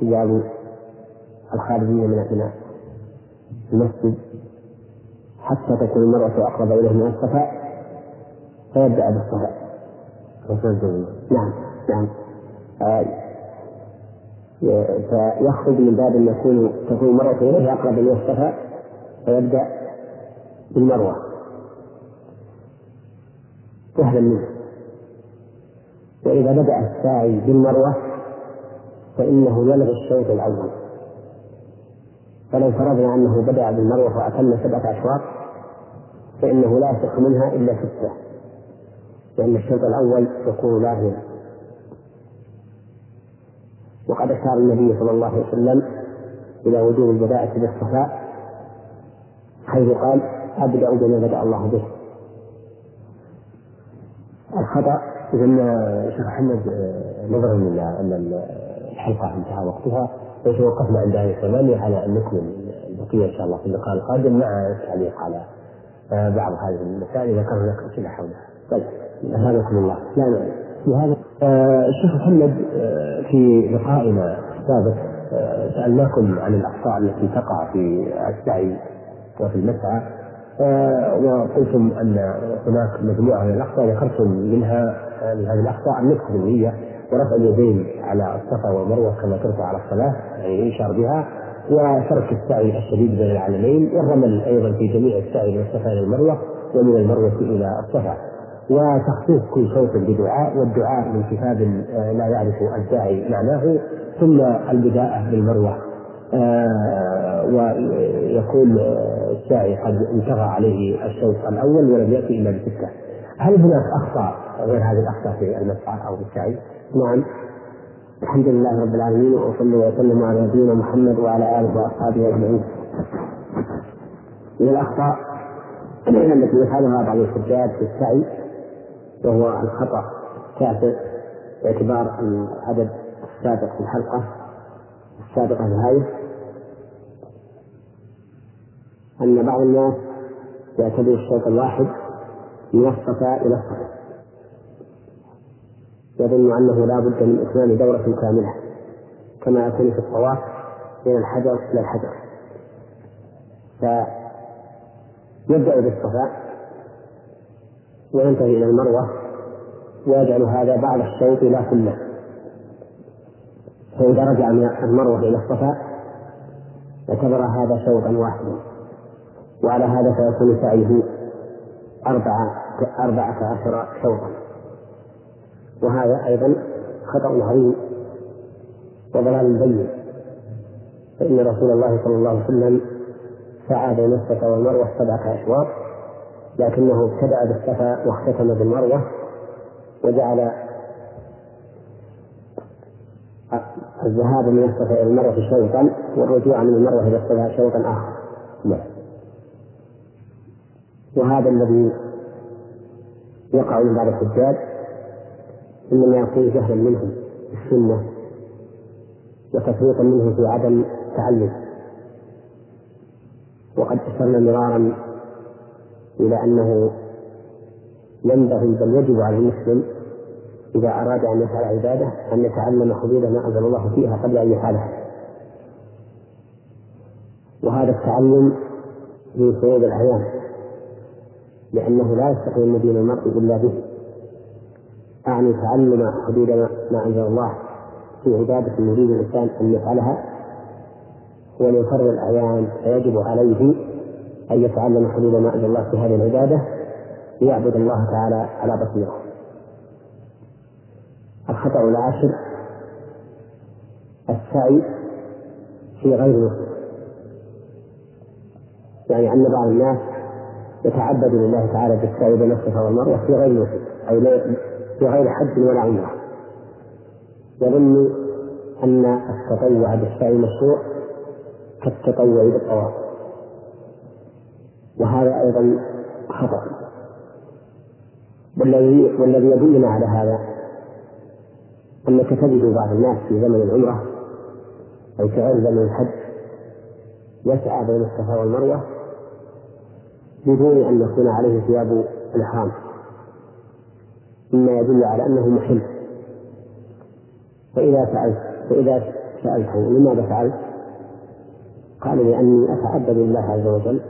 Speaker 2: سيار الخارجين من المسجد. حتى تكون المرأة أقرب إليه من الصفا فيبدأ بالصفا. نعم نعم. آه، فيخرج من باب يكون تكون المرأة إليه أقرب من الصفا فيبدأ بالمروة. جهلا منه. وإذا بدأ الساعي بالمروة فإنه يلغي الشوط الأول. فلو فرضنا أنه بدأ بالمروة وأتم سبعة أشواط فإنه لا يصح منها إلا ستة. لأن الشوط الأول يكون لاغيا وقد أشار النبي صلى الله عليه وسلم إلى وجوب البداءة بالصفاء حيث قال أبدأ بما بدأ الله به.
Speaker 1: الخطأ إذا شيخ محمد نظرا إلى أن الحلقة انتهى وقتها وتوقفنا عند هذه الثمانية على أن نكمل البقية إن شاء الله في اللقاء القادم مع التعليق على بعض هذه المسائل إذا كان هناك أسئلة حولها. طيب هذاكم الله. لا لا في هذا الشيخ محمد في لقائنا السابق سألناكم عن الأخطاء التي تقع في السعي وفي المسعى وقلتم أن هناك مجموعة من الأخطاء ذكرتم منها من هذه الأخطاء النطق بالنية ورفع اليدين على الصفا والمروة كما ترفع على الصلاة يعني يشار بها وترك السعي الشديد بين العالمين والرمل أيضا في جميع السعي من الصفا إلى المروة ومن المروة إلى الصفا. وتخصيص كل صوت بدعاء والدعاء من كتاب لا يعرف الداعي معناه ثم البداءة بالمروة. آه، ويكون الساعي قد انتهى عليه الشوط الأول ولم يأتي إلا بستة. هل هناك أخطاء غير هذه الأخطاء في المسعى أو في السعي؟
Speaker 2: نعم. الحمد لله رب العالمين وأصلي وسلم على نبينا محمد وعلى آله وأصحابه أجمعين. من الأخطاء التي يفعلها بعض الحجاج في السعي وهو الخطأ التاسع باعتبار العدد السابق في الحلقة السابقة هذه أن بعض الناس يعتبر الشوط الواحد من الصفا إلى الصفا يظن أنه لا بد من إتمام دورة كاملة كما يكون في الطواف من الحجر إلى الحجر. فيبدأ بالصفا وينتهي إلى المروة ويجعل هذا بعد الشوط لا كله. فإذا رجع من المروة إلى الصفا اعتبر هذا شوطا واحدا. وعلى هذا فيكون سعيه أربعة أربعة عشر شوطا وهذا أيضا خطأ عظيم وضلال بين فإن رسول الله صلى الله عليه وسلم سعى بين الصفا والمروة سبعة أشواط لكنه ابتدأ بالصفا واختتم بالمروة وجعل الذهاب من الصفا إلى المروة شوطا والرجوع من المروة إلى الصفا شوطا آخر. نعم. وهذا الذي يقع من بعض الحجاج إنما يكون جهلا منهم بالسنه وتفريطا منه في عدم تعلم. وقد أشرنا مرارا إلى أنه ينبغي بل يجب على المسلم إذا أراد أن يفعل عبادة أن يتعلم حدود ما أنزل الله فيها قبل أن يفعلها وهذا التعلم من فروض الاعيان لأنه لا يستقيم دين المرء إلا به. أعني تعلم حدود ما أنزل الله في عبادة يريد الإنسان أن يفعلها. وليفرض الأعيان فيجب عليه أن يتعلم حدود ما أنزل الله في هذه العبادة ليعبد الله تعالى على بصيرة. الخطأ العاشر السعي في غير مسلم. يعني أن بعض الناس يتعبد لله تعالى بالسعي بين الصفا والمروة في غير نسك أو في غير حج ولا عمره يظن أن التطوع بالسعي مشروع كالتطوع بالطواف. وهذا أيضا خطأ. والذي والذي يدلنا على هذا أنك تجد بعض الناس في زمن العمرة أو في غير زمن الحج يسعى بين الصفا والمروة بدون أن يكون عليه ثياب الإحرام مما يدل على أنه محل فإذا سألت فإذا سألته لماذا فعلت؟ قال لأني أتعبد لله عز وجل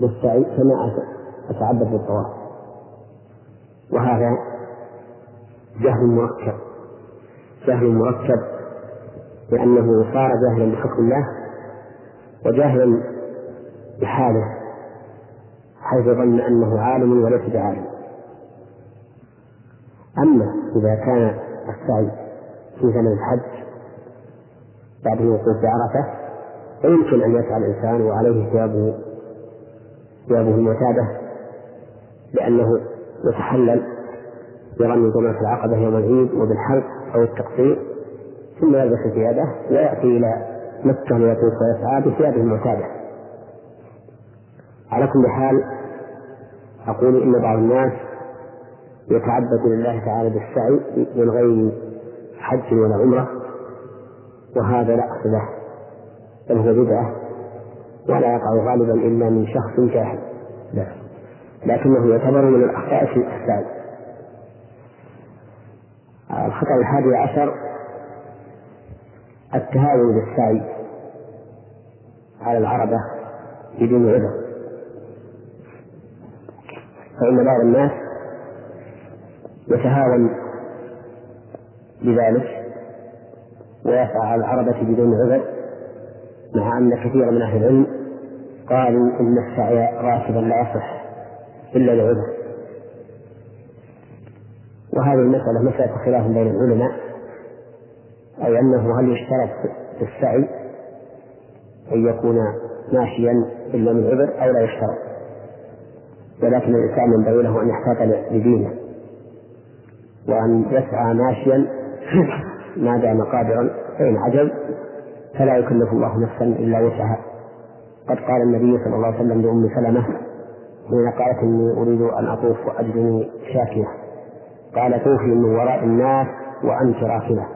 Speaker 2: بالسعي كما أتعبد بالطواف وهذا جهل مركب جهل مركب لأنه صار جاهلا بحكم الله وجاهلا بحاله حيث ظن أنه عالم وليس بعالم. أما إذا كان السعي في زمن الحج بعد الوقوف بعرفة فيمكن أن يسعى الإنسان وعليه ثيابه ثيابه المعتادة لأنه يتحلل برمي جمرة العقبة يوم العيد وبالحلق أو التقصير ثم يلبس ثيابه ويأتي إلى مكة ليطوف ويسعى بثيابه المعتادة. على كل حال أقول إن بعض الناس يتعبد لله تعالى بالسعي من غير حج ولا عمرة وهذا لا أصل له بل هو بدعة ولا يقع غالبا إلا من شخص جاهل. لكنه يعتبر من الأخطاء في السعي الخطأ الحادي عشر التهاون بالسعي على العربة بدون عذر. فإن بعض الناس يتهاون بذلك ويسعى على العربة بدون عذر مع أن كثيرا من أهل العلم قالوا إن السعي راكبا لا يصح إلا لعذر. وهذه المسألة مسألة خلاف بين العلماء أي أنه هل يشترط في السعي أن يكون ماشيا إلا من عذر أو لا يشترط؟ ولكن الإنسان ينبغي له أن يحتاط لدينه وأن يسعى ماشيا ما دام قادرا فإن عجز فلا يكلف الله نفسا إلا وسعها. قد قال النبي صلى الله عليه وسلم لأم سلمة حين قالت إني أريد أن أطوف وأجدني شاكية قال طوفي من وراء الناس وأنت راكبة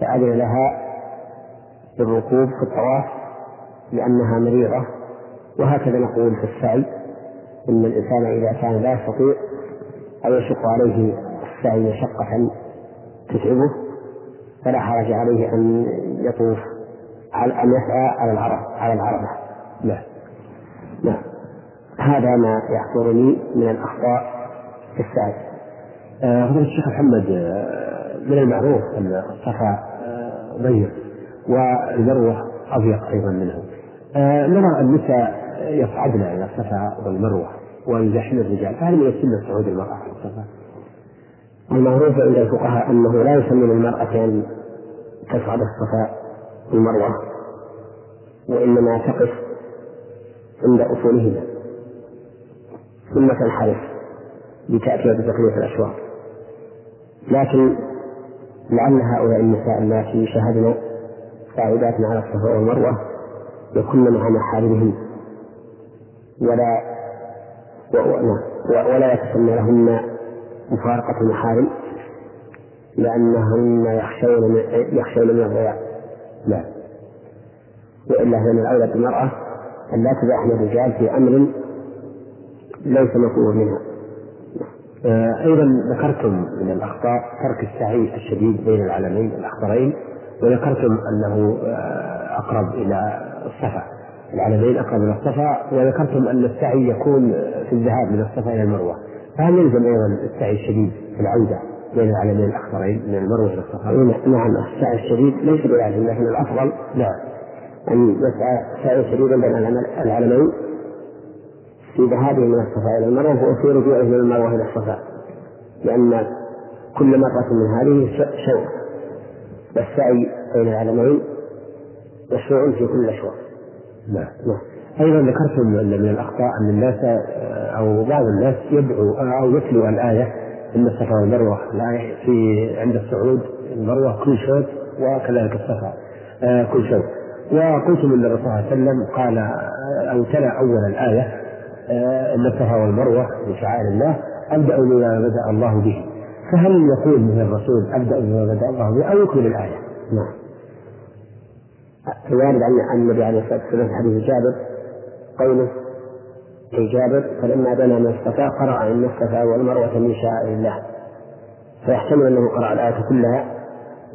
Speaker 2: فأذن لها بالركوب في الطواف لأنها مريضة. وهكذا نقول في السعي. إن الإنسان إذا كان لا يستطيع أو يشق عليه السعي مشقة تتعبه فلا حرج عليه أن يطوف أن يسعى على العرب على العربة. لا لا هذا ما يحضرني من الأخطاء في السعي.
Speaker 1: آه، فضيلة الشيخ محمد آه، من المعروف أن الصفا آه، ضيق والمروة أضيق أيضا منه. نرى النساء يصعدن إلى الصفا والمروة. ويزاحمن الرجال. فهل من السنة صعود المرأة على الصفا؟
Speaker 2: المعروف عند الفقهاء أنه لا يسمى للمرأة أن تصعد الصفا والمروة وإنما تقف عند أصولهما. ثم تنحرف لتأتي بتقلية الأشواط لكن لعل هؤلاء النساء اللاتي شهدنا قاعدات على الصفا والمروة يكن مع محارمهن ولا ولا يتسمى لهن مفارقة المحارم لأنهن يخشون من يخشون من الضياع لا. وإلا فمن الأولى بالمرأة أن لا تزاحم الرجال في أمر ليس مطلوب منها.
Speaker 1: آه، أيضا ذكرتم من الأخطاء ترك السعي الشديد بين العلمين الأخضرين وذكرتم أنه آه، أقرب إلى الصفا. العلمين أقرب إلى الصفا وذكرتم أن السعي يكون في الذهاب من الصفا إلى المروة. فهل يلزم أيضا السعي الشديد في العودة بين العلمين الأخضرين من المروة إلى الصفا؟
Speaker 2: نعم السعي الشديد ليس بلازم لكن الأفضل.
Speaker 1: نعم.
Speaker 2: أن يسعى سعي شديدا بين العلمين في ذهابه من الصفا إلى المروة وفي رجوعه من المروة إلى الصفا. لأن كل مرة من هذه شوط والسعي بين العلمين مشروع في كل أشواط
Speaker 1: نعم نعم أيضا ذكرتم أن من الأخطاء أن الناس أو بعض الناس يدعو أو يتلو الآية إن الصفا والمروة الآية في عند الصعود المروة كل شوط وكذلك الصفا آه، كل شوط وقلتم ان الرسول صلى الله عليه وسلم قال أو تلا أول الآية آه، إن الصفا والمروة من شعائر الله أبدأ بما بدأ الله به فهل يقول من الرسول أبدأ بما بدأ الله به أو يكمل الآية؟
Speaker 2: نعم. الوارد عن النبي عليه الصلاة والسلام في حديث جابر قوله في جابر فلما بنى من الصفا قرأ إن الصفا والمروه من شعائر الله فيحتمل أنه قرأ الآية كلها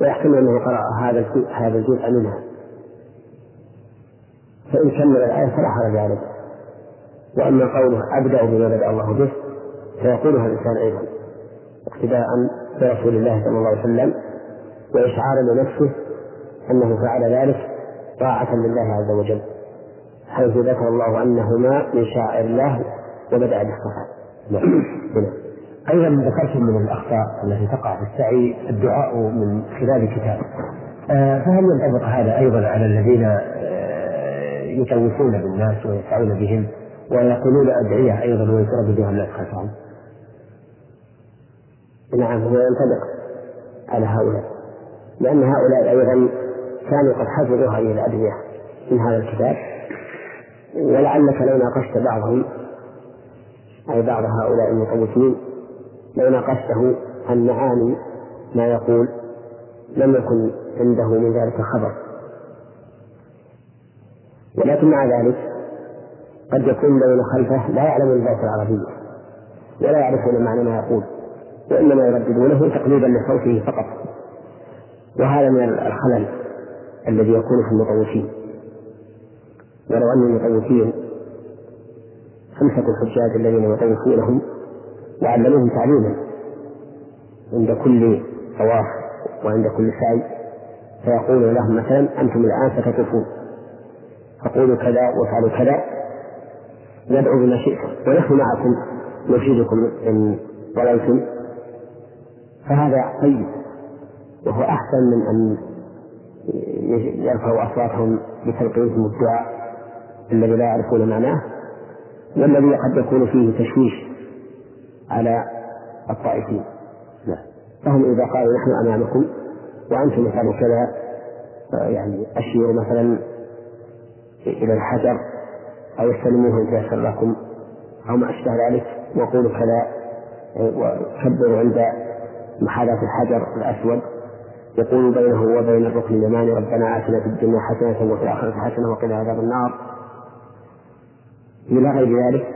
Speaker 2: ويحتمل أنه قرأ هذا هذا الجزء منها. فإن كمل الآية فلا حرج عليه وأما قوله أبدأ بما بدأ الله به فيقولها الإنسان أيضا اقتداء برسول الله صلى الله عليه وسلم وإشعارا لنفسه أنه فعل ذلك طاعة لله عز وجل حيث ذكر الله أنهما من شعائر الله وبدأ بالصفا
Speaker 1: نعم. أيضا ذكرتم من الأخطاء التي تقع في السعي الدعاء من خلال كتاب آه، فهل ينطبق هذا أيضا على الذين يطوفون بالناس ويسعون بهم ويقولون أدعية أيضا ويترددها الناس خلفهم
Speaker 2: نعم هو ينطبق على هؤلاء لأن هؤلاء أيضا كانوا قد حفظوا هذه الأدعية من هذا الكتاب. ولعلك لو ناقشت بعضهم أي بعض هؤلاء المطوفين لو ناقشته عن معاني ما يقول لم يكن عنده من ذلك خبر. ولكن مع ذلك قد يكون الذين خلفه لا يعلمون اللغة العربية ولا يعرفون معنى ما يقول وإنما يرددونه تقليدا لصوته فقط. وهذا من الخلل. الذي يكون في المطوفين. ولو أن المطوفين أمسكوا الحجاج الذين يطوفونهم وعلموهم تعليما عند كل طواف وعند كل سعي فيقول لهم مثلا أنتم الآن ستطوفون. فقولوا كذا وافعلوا كذا. يدعو بما شئتم ونحن معكم. نفيدكم إن ضللتم. فهذا طيب. وهو أحسن من أن يرفعوا أصواتهم بتلقيهم الدعاء الذي لا يعرفون معناه والذي قد يكون فيه تشويش على الطائفين نعم. فهم إذا قالوا نحن أمامكم وأنتم مثل كذا يعني أشيروا مثلا إلى الحجر أو استلموه تيسر لكم أو ما أشبه ذلك وقولوا كذا وكبروا عند محاذاة الحجر الأسود يقول بينه وبين الركن اليماني ربنا آتنا في الدنيا حسنة وفي الآخرة حسنة وقنا عذاب النار. إلى غير ذلك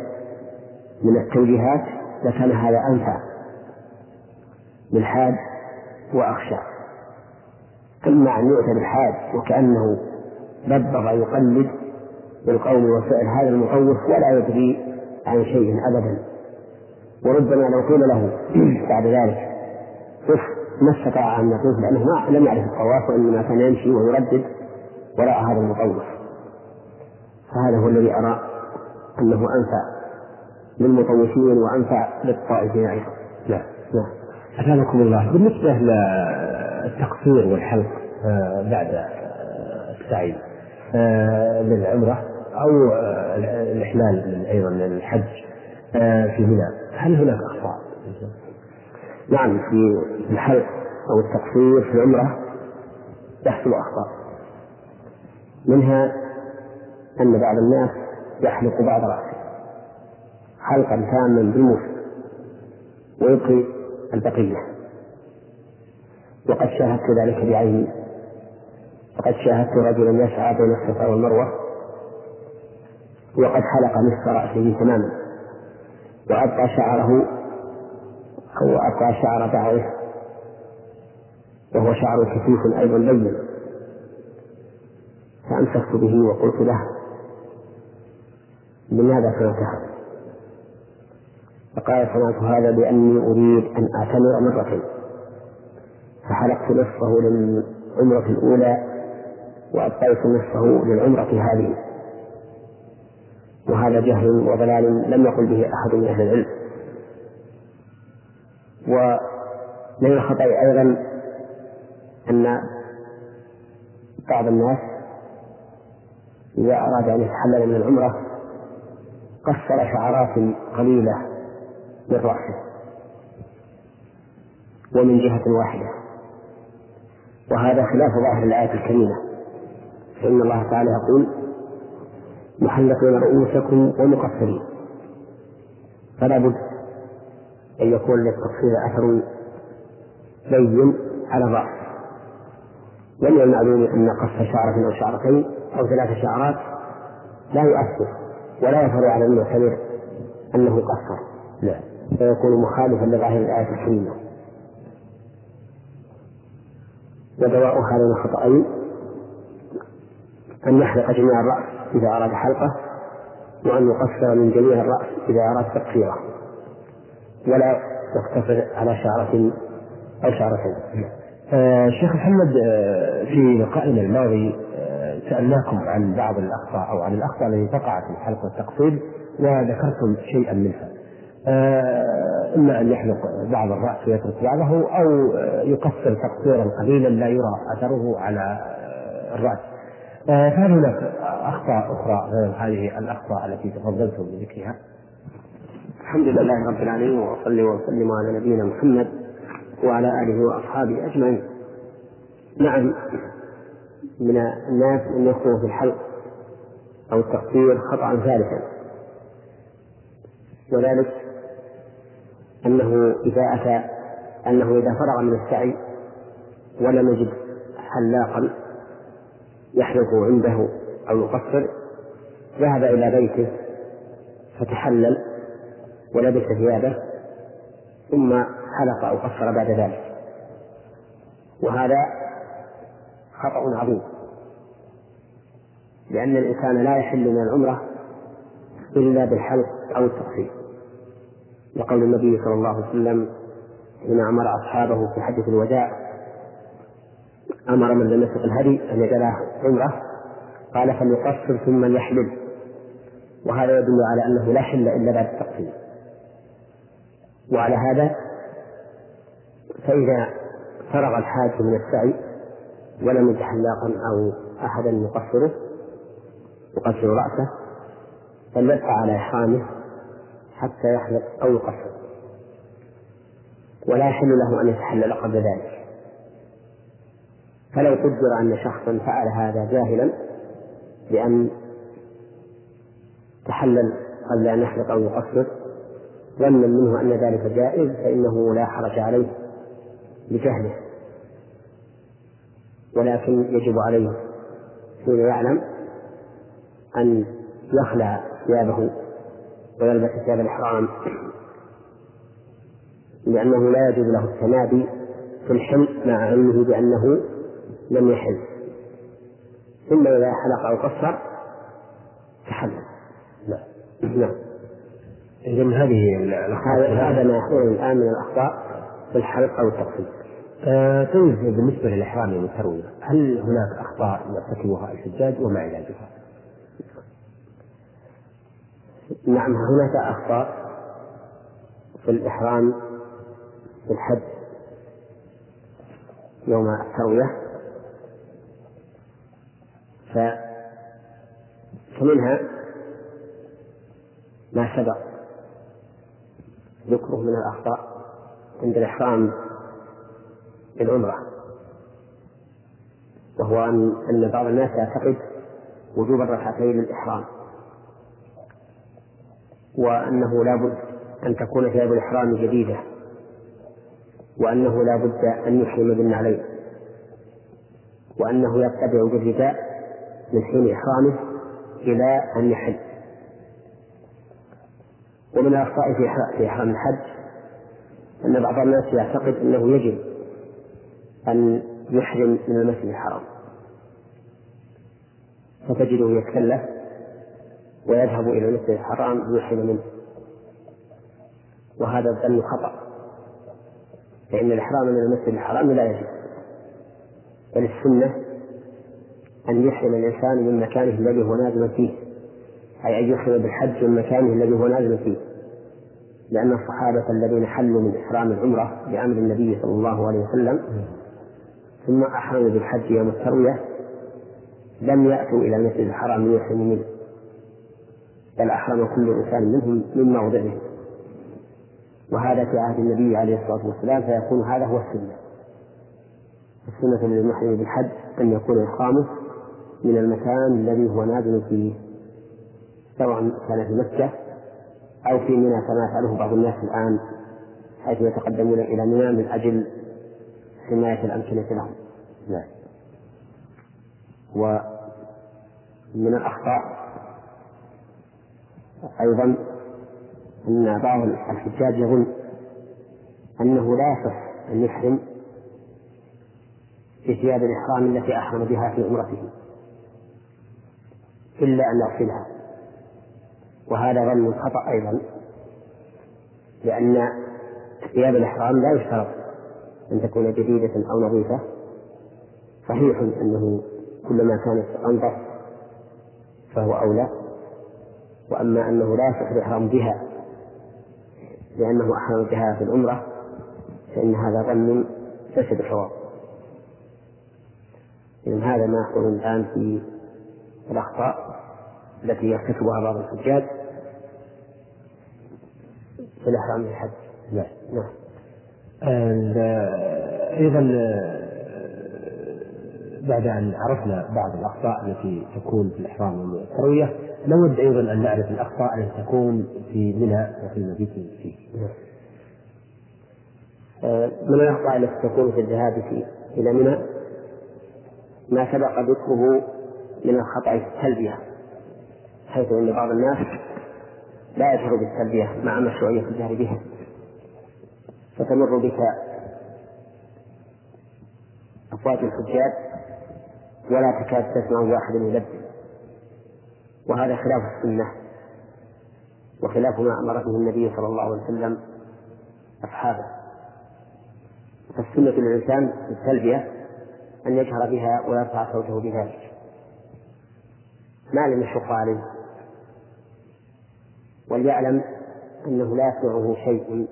Speaker 2: من التوجيهات لكان هذا أنفع بالحاد وأخشى. أما أن يؤتى بالحاد وكأنه دبر يقلد بالقول والفعل هذا المخوف ولا يدري عن شيء أبدا. وربما لو قيل له بعد ذلك قف ما استطاع أن يطوف لأنه ما لم يعرف الطواف وإنما كان يمشي ويردد وراء هذا المطوف فهذا هو الذي أرى أنه أنفع للمطوفين وأنفع للطائفين أيضا.
Speaker 1: نعم نعم. أثابكم الله. بالنسبة للتقصير والحلق آه، بعد آه، السعي آه، للعمرة أو الإحلال أيضا للحج في منى هل هناك أخطاء؟
Speaker 2: نعم في الحلق أو التقصير في العمرة يحصل أخطاء. منها أن بعض الناس يحلق بعض رأسه حلقا تاما بالموس ويبقي البقية. وقد شاهدت ذلك بعيني. وقد شاهدت رجلا يسعى بين الصفا والمروة وقد حلق نصف رأسه تماما. وأبقى شعره أو أبقى شعر بعضه وهو شعر كثيف أيضا لين فأمسكت به وقلت له لماذا صنعت هذا؟ فقال صنعت هذا لأني أريد أن أعتمر مرتين فحلقت نصفه للعمرة الأولى وأبقيت نصفه للعمرة هذه. وهذا جهل وضلال لم يقل به أحد من أهل العلم. ومن الخطأ أيضا أن بعض الناس إذا أراد أن يتحلل من العمرة قصر شعرات قليلة من رأسه ومن جهة واحدة. وهذا خلاف ظاهر الآية الكريمة. فإن الله تعالى يقول محلقين رؤوسكم ومقصرين. فلا بد أن يكون للتقصير أثر بين على الرأس ومن المعلوم أن قص شعرة أو شعرتين أو ثلاث شعرات. لا يؤثر ولا يظهر على المعتبر أنه قصر. لا فيكون مخالفا لظاهر الآية الكريمة ودواء هذين الخطأين. أن يحلق جميع الرأس إذا أراد حلقه وأن يقصر من جميع الرأس إذا أراد تقصيره. ولا يقتصر على شعرة أو شعرتين
Speaker 1: آه شيخ محمد آه في لقائنا الماضي آه سألناكم عن بعض الأخطاء أو عن الأخطاء التي تقع في الحلق والتقصير وذكرتم شيئا منها. آه إما أن يحلق بعض الرأس ويترك بعضه أو آه، يقصر تقصيرا قليلا لا يرى أثره على آه، الرأس. فهل هناك أخطاء أخرى؟ غير هذه الأخطاء التي تفضلتم بذكرها؟
Speaker 2: الحمد لله رب العالمين وأصلي وأسلم على نبينا محمد وعلى آله وأصحابه أجمعين. نعم من الناس من يخطئ في الحلق أو التقصير خطأ ثالثا. وذلك أنه إذا أتى أنه إذا فرغ من السعي ولم يجد حلاقا يحلق عنده أو يقصر ذهب إلى بيته فتحلل ولبس ثيابه ثم حلق أو قصر بعد ذلك. وهذا خطأ عظيم. لأن الإنسان لا يحل من العمرة إلا بالحلق أو التقصير. لقول النبي صلى الله عليه وسلم حين أمر أصحابه في حديث الوداع أمر من لم يسق الهدي أن يجعل عمرة قال فليقصر ثم ليحلل وهذا يدل على أنه لا حل إلا بعد التقصير. وعلى هذا فإذا فرغ الحاج من السعي ولم يجد حلاقا أو أحدا يقصره يقصر رأسه فليبقى على إحرامه حتى يحلق أو يقصر. ولا يحل له أن يتحلل قبل ذلك. فلو قدر أن شخصا فعل هذا جاهلا بأن تحلل قبل أن يحلق أو يقصر ظنا منه أن ذلك جائز فإنه لا حرج عليه لجهله ولكن يجب عليه حين يعلم أن يخلع ثيابه ويلبس ثياب الإحرام لأنه لا يجوز له التمادي في الحلم مع علمه بأنه لم يحل. ثم إذا حلق أو قصر تحلل.
Speaker 1: نعم.
Speaker 2: نعم.
Speaker 1: إذا هذه الأخطاء.
Speaker 2: هذا ما يحصل الآن من الأخطاء في الحلق أو التقصير
Speaker 1: آه بالنسبة للإحرام والتروية هل هناك أخطاء يرتكبها الحجاج وما علاجها؟
Speaker 2: نعم هناك أخطاء في الإحرام في الحج يوم التروية. فمنها ما سبق. ذكره من الأخطاء عند الإحرام بالعمرة وهو أن أن بعض الناس يعتقد وجوب الركعتين للإحرام وأنه لا بد أن تكون ثياب الإحرام جديدة وأنه لا بد أن يحرم بالنعلين وأنه يتبع بالرداء من حين إحرامه إلى أن يحج ومن الأخطاء في إحرام الحج أن بعض الناس يعتقد أنه يجب أن يحرم من المسجد الحرام. فتجده يتكلف ويذهب إلى المسجد الحرام ليحرم منه. وهذا الظن خطأ. فإن الإحرام من المسجد الحرام لا يجب. بل السنة أن يحرم الإنسان من مكانه الذي هو نازل فيه. أي أن يحرم بالحج من مكانه الذي هو نازل فيه. لأن الصحابة الذين حلوا من إحرام العمرة بأمر النبي صلى الله عليه وسلم ثم أحرموا بالحج يوم التروية لم يأتوا إلى المسجد الحرام ليحرموا منه. بل أحرم كل إنسان منهم من موضعه. وهذا في عهد النبي عليه الصلاة والسلام فيكون هذا هو السنة. السنة للمحرم بالحج أن يكون إحرامه من المكان الذي هو نازل فيه. سواء كان في مكة أو في منى كما يفعله بعض الناس الآن حيث يتقدمون إلى منى من أجل حماية الأمكنة لهم. نعم. ومن الأخطاء أيضا أن بعض الحجاج يظن أنه لا يصح أن يحرم بثياب الإحرام التي أحرم بها في عمرته إلا أن يغسلها وهذا ظن خطأ أيضا لأن ثياب الإحرام لا يشترط أن تكون جديدة أو نظيفة. صحيح أنه كلما كانت أنظف فهو أولى وأما أنه لا يصح الإحرام بها لأنه أحرم بها في العمرة فإن هذا ظن ليس بصواب. إذن هذا ما يحصل الآن في الأخطاء. التي يرتكبها بعض الحجاج في الإحرام بالحج
Speaker 1: نعم.
Speaker 2: نعم.
Speaker 1: أيضا بعد أن عرفنا بعض الأخطاء التي تكون في الإحرام والتروية نود أيضا أن نعرف الأخطاء التي تكون في منى وفي المبيت فيه.
Speaker 2: آه، من الأخطاء التي تكون في الذهاب إلى منى؟ ما سبق ذكره من الخطأ في التلبية حيث أن بعض الناس لا يجهر بالتلبية مع مشروعية الجهر بها. فتمر بك أفواج الحجاج ولا تكاد تسمع واحد يلبي وهذا خلاف السنة وخلاف ما أمر به النبي صلى الله عليه وسلم أصحابه. فالسنة للإنسان في التلبية أن يجهر بها ويرفع صوته بذلك. ما لم يشق عليه. وليعلم أنه لا يسمعه شيء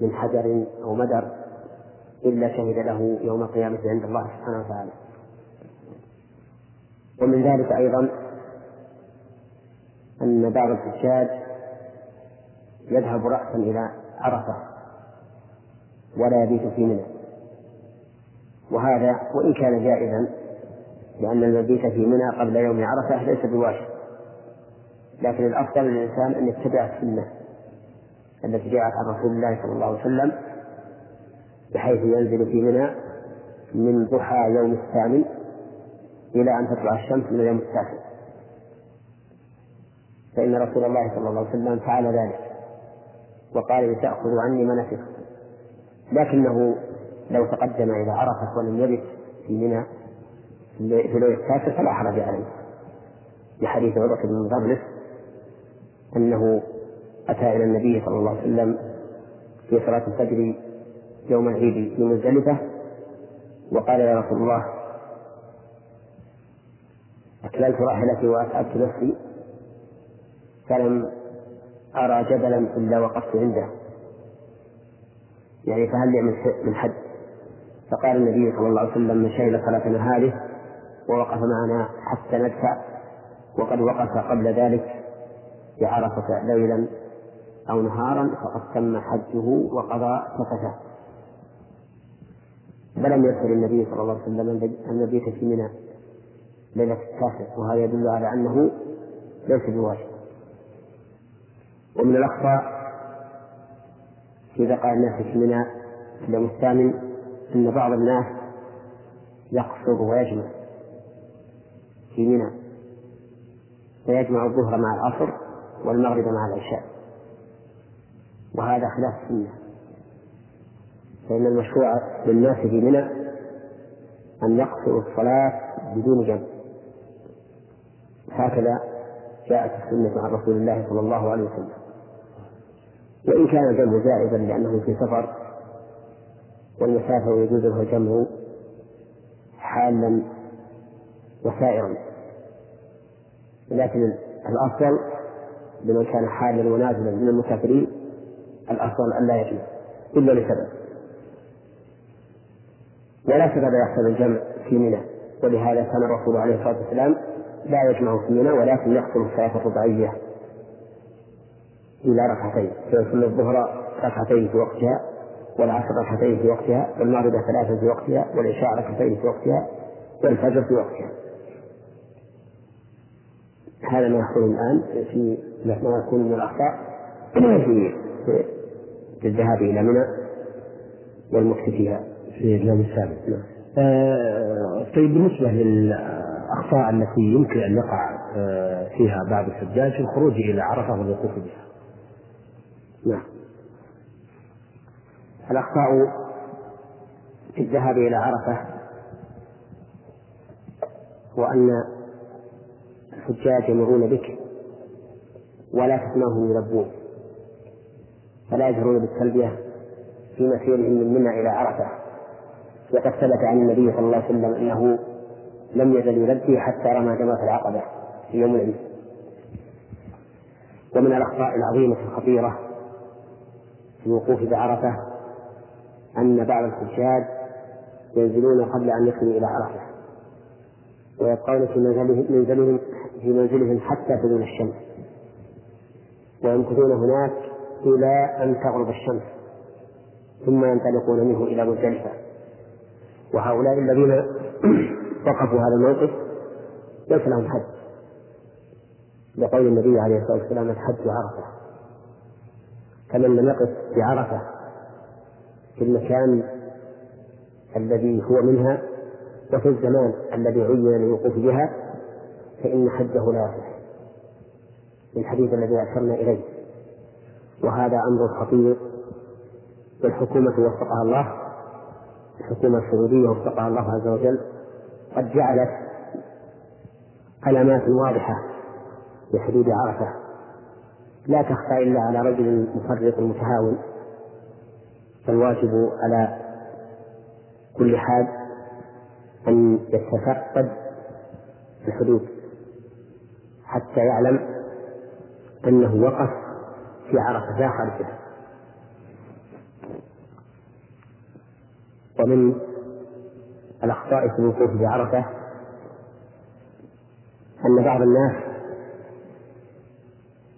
Speaker 2: من حجر أو مدر إلا شهد له يوم القيامة عند الله سبحانه وتعالى. ومن ذلك أيضا أن بعض الحجاج يذهب رأسا إلى عرفة ولا يبيت في منى. وهذا وإن كان جائزا لأن المبيت في منى قبل يوم عرفة ليس بواجب. لكن الأفضل للإنسان أن يتبع السنة التي جاءت عن رسول الله صلى الله عليه وسلم بحيث ينزل في منى من ضحى يوم الثامن إلى أن تطلع الشمس من اليوم التاسع. فإن رسول الله صلى الله عليه وسلم فعل ذلك وقال لتأخذوا عني مناسككم لكنه لو تقدم إلى عرفة ولم يبت في منى في الليل التاسع فلا حرج عليه. لحديث عروة بن مغرس أنه أتى إلى النبي صلى الله عليه وسلم في صلاة الفجر يوم العيد في مزدلفة وقال يا رسول الله أكللت راحلتي وأتعبت نفسي فلم أرى جبلا إلا وقفت عنده. يعني فهل لي من حد؟ فقال النبي صلى الله عليه وسلم من شهد صلاتنا هذه ووقف معنا حتى ندفع وقد وقف قبل ذلك بعرفة ليلا أو نهارا فقد تم حجه وقضى سفته فلم يرسل النبي صلى الله عليه وسلم أن يبيت في منى. ليلة التاسع وهذا يدل على أنه ليس بواجب. ومن الأخطاء في بقاء الناس في منى في اليوم الثامن أن بعض الناس يقصر ويجمع في منى. فيجمع الظهر مع العصر والمغرب مع العشاء. وهذا خلاف السنة. فإن المشروع للناس في منى أن يقصروا الصلاة بدون جمع هكذا جاءت السنة عن رسول الله صلى الله عليه وسلم. وإن كان الجمع زائدا لأنه في سفر والمسافر يجوز له الجمع حالا وسائرا. لكن الأفضل لمن كان حالا ونازلا من المسافرين الأفضل لا يجمع إلا لسبب. ولا سبب يحصل الجمع في منى ولهذا كان الرسول عليه الصلاة والسلام لا يجمع في منى ولكن يقصر الصلاة الرباعية إلى ركعتين فيصلي الظهر ركعتين في وقتها والعصر ركعتين في وقتها والمغرب ثلاثة في وقتها والعشاء ركعتين في وقتها والفجر في وقتها. هذا ما يحصل الآن في ما يكون من الأخطاء في في الذهاب إلى منى والمكث فيها.
Speaker 1: في اليوم السابع. نعم. آه طيب بالنسبة للأخطاء التي يمكن أن يقع آه فيها بعض الحجاج في الخروج إلى عرفة والوقوف بها.
Speaker 2: نعم. الأخطاء في الذهاب إلى عرفة وأن الحجاج يمرون بك ولا تسمعهم يلبون فلا يجهرون بالتلبية في مسيرهم من منى إلى عرفة. وقد ثبت عن النبي صلى الله عليه وسلم أنه لم يزل يلبي حتى رمى جمرة العقبة في يوم العيد. ومن الأخطاء العظيمة الخطيرة في الوقوف بعرفة أن بعض الحجاج ينزلون قبل أن يصلوا إلى عرفة. ويبقون في منزلهم في منزلهم حتى تزول الشمس. ويمكثون هناك إلى أن تغرب الشمس. ثم ينطلقون منه إلى مزدلفة. وهؤلاء الذين وقفوا هذا الموقف ليس لهم حد. لقول النبي عليه الصلاة والسلام الحج عرفة. فمن لم يقف بعرفة في المكان الذي هو منها وفي الزمان الذي عين للوقوف بها فإن حجه لا يصح. الحديث الذي أشرنا إليه. وهذا أمر خطير. والحكومة وفقها الله. الحكومة السعودية وفقها الله عز وجل. قد جعلت علامات واضحة بحدود عرفة. لا تخفى إلا على رجل مفرط متهاون. فالواجب على كل حال أن يتفقد الحدود حتى يعلم أنه وقف في عرفة لا خارجها ومن الأخطاء في الوقوف بعرفة أن بعض الناس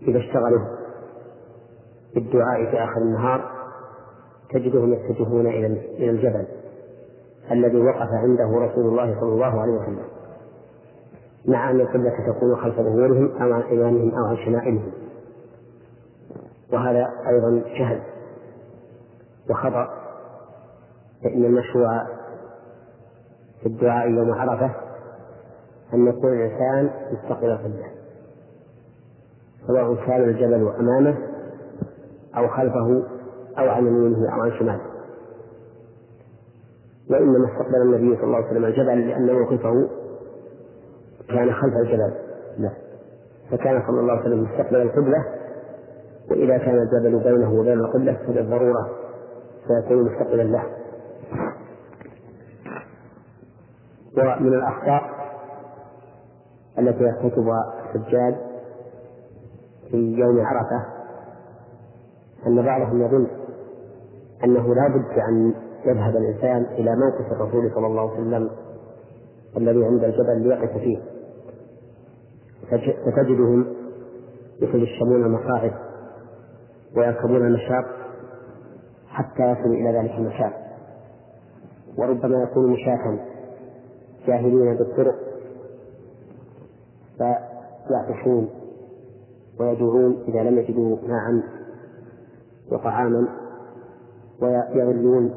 Speaker 2: إذا اشتغلوا بالدعاء في آخر النهار تجدهم يتجهون إلى الجبل. الذي وقف عنده رسول الله صلى الله عليه وسلم. مع أن القبلة تكون خلف ظهورهم أو عن أيمانهم أو عن شمائلهم. وهذا أيضا جهل وخطأ. فإن المشروع في الدعاء يوم عرفة أن يكون الإنسان مستقبل القبلة. سواء كان الجبل أمامه أو خلفه أو عن يمينه أو عن شماله. وإنما استقبل النبي صلى الله عليه وسلم الجبل لأن موقفه كان خلف الجبل. لا فكان صلى الله عليه وسلم مستقبل القبلة وإذا كان الجبل بينه وبين القبلة فبالضرورة سيكون مستقبلا له. ومن الأخطاء التي يرتكبها الحجاج في يوم عرفة أن بعضهم يظن أنه لا بد أن يذهب الإنسان إلى موقف الرسول صلى الله عليه وسلم الذي عند الجبل ليقف فيه. فتجدهم يتجشمون المصاعب ويركبون المشاق حتى يصلوا إلى ذلك المكان وربما يكون مشاة جاهلين بالطرق فيعطشون ويجوعون إذا لم يجدوا ماء وطعاما ويغلون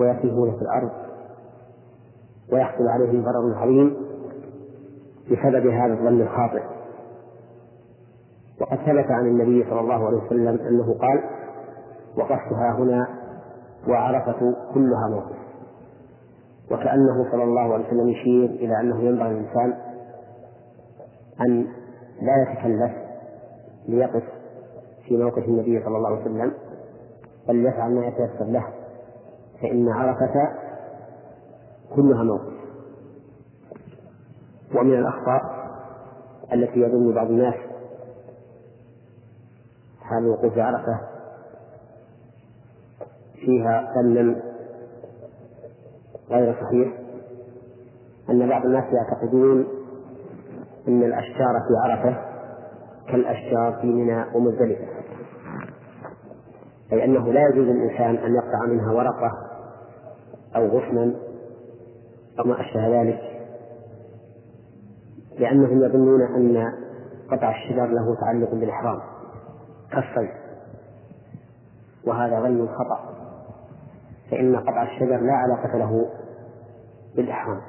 Speaker 2: ويتيهون في الأرض ويحصل عليهم ضرر عظيم بسبب هذا الظن الخاطئ. وقد ثبت عن النبي صلى الله عليه وسلم أنه قال وقفتها هنا وعرفة كلها موقف. وكأنه صلى الله عليه وسلم يشير إلى أنه ينبغي للإنسان أن لا يتكلف ليقف في موقف النبي صلى الله عليه وسلم بل يفعل ما يتيسر له. فإن عرفة كلها موقف. ومن الأخطاء التي يظن بعض الناس حال وقوف عرفة فيها ظنا غير صحيح أن بعض الناس يعتقدون أن الأشجار في عرفة كالأشجار في منى ومزدلفة. أي أنه لا يجوز للإنسان أن يقطع منها ورقة أو غصنا أو ما أشبه ذلك لأنهم يظنون أن قطع الشجر له تعلق بالإحرام كالصيد وهذا ظن خطأ فإن قطع الشجر لا علاقة له بالإحرام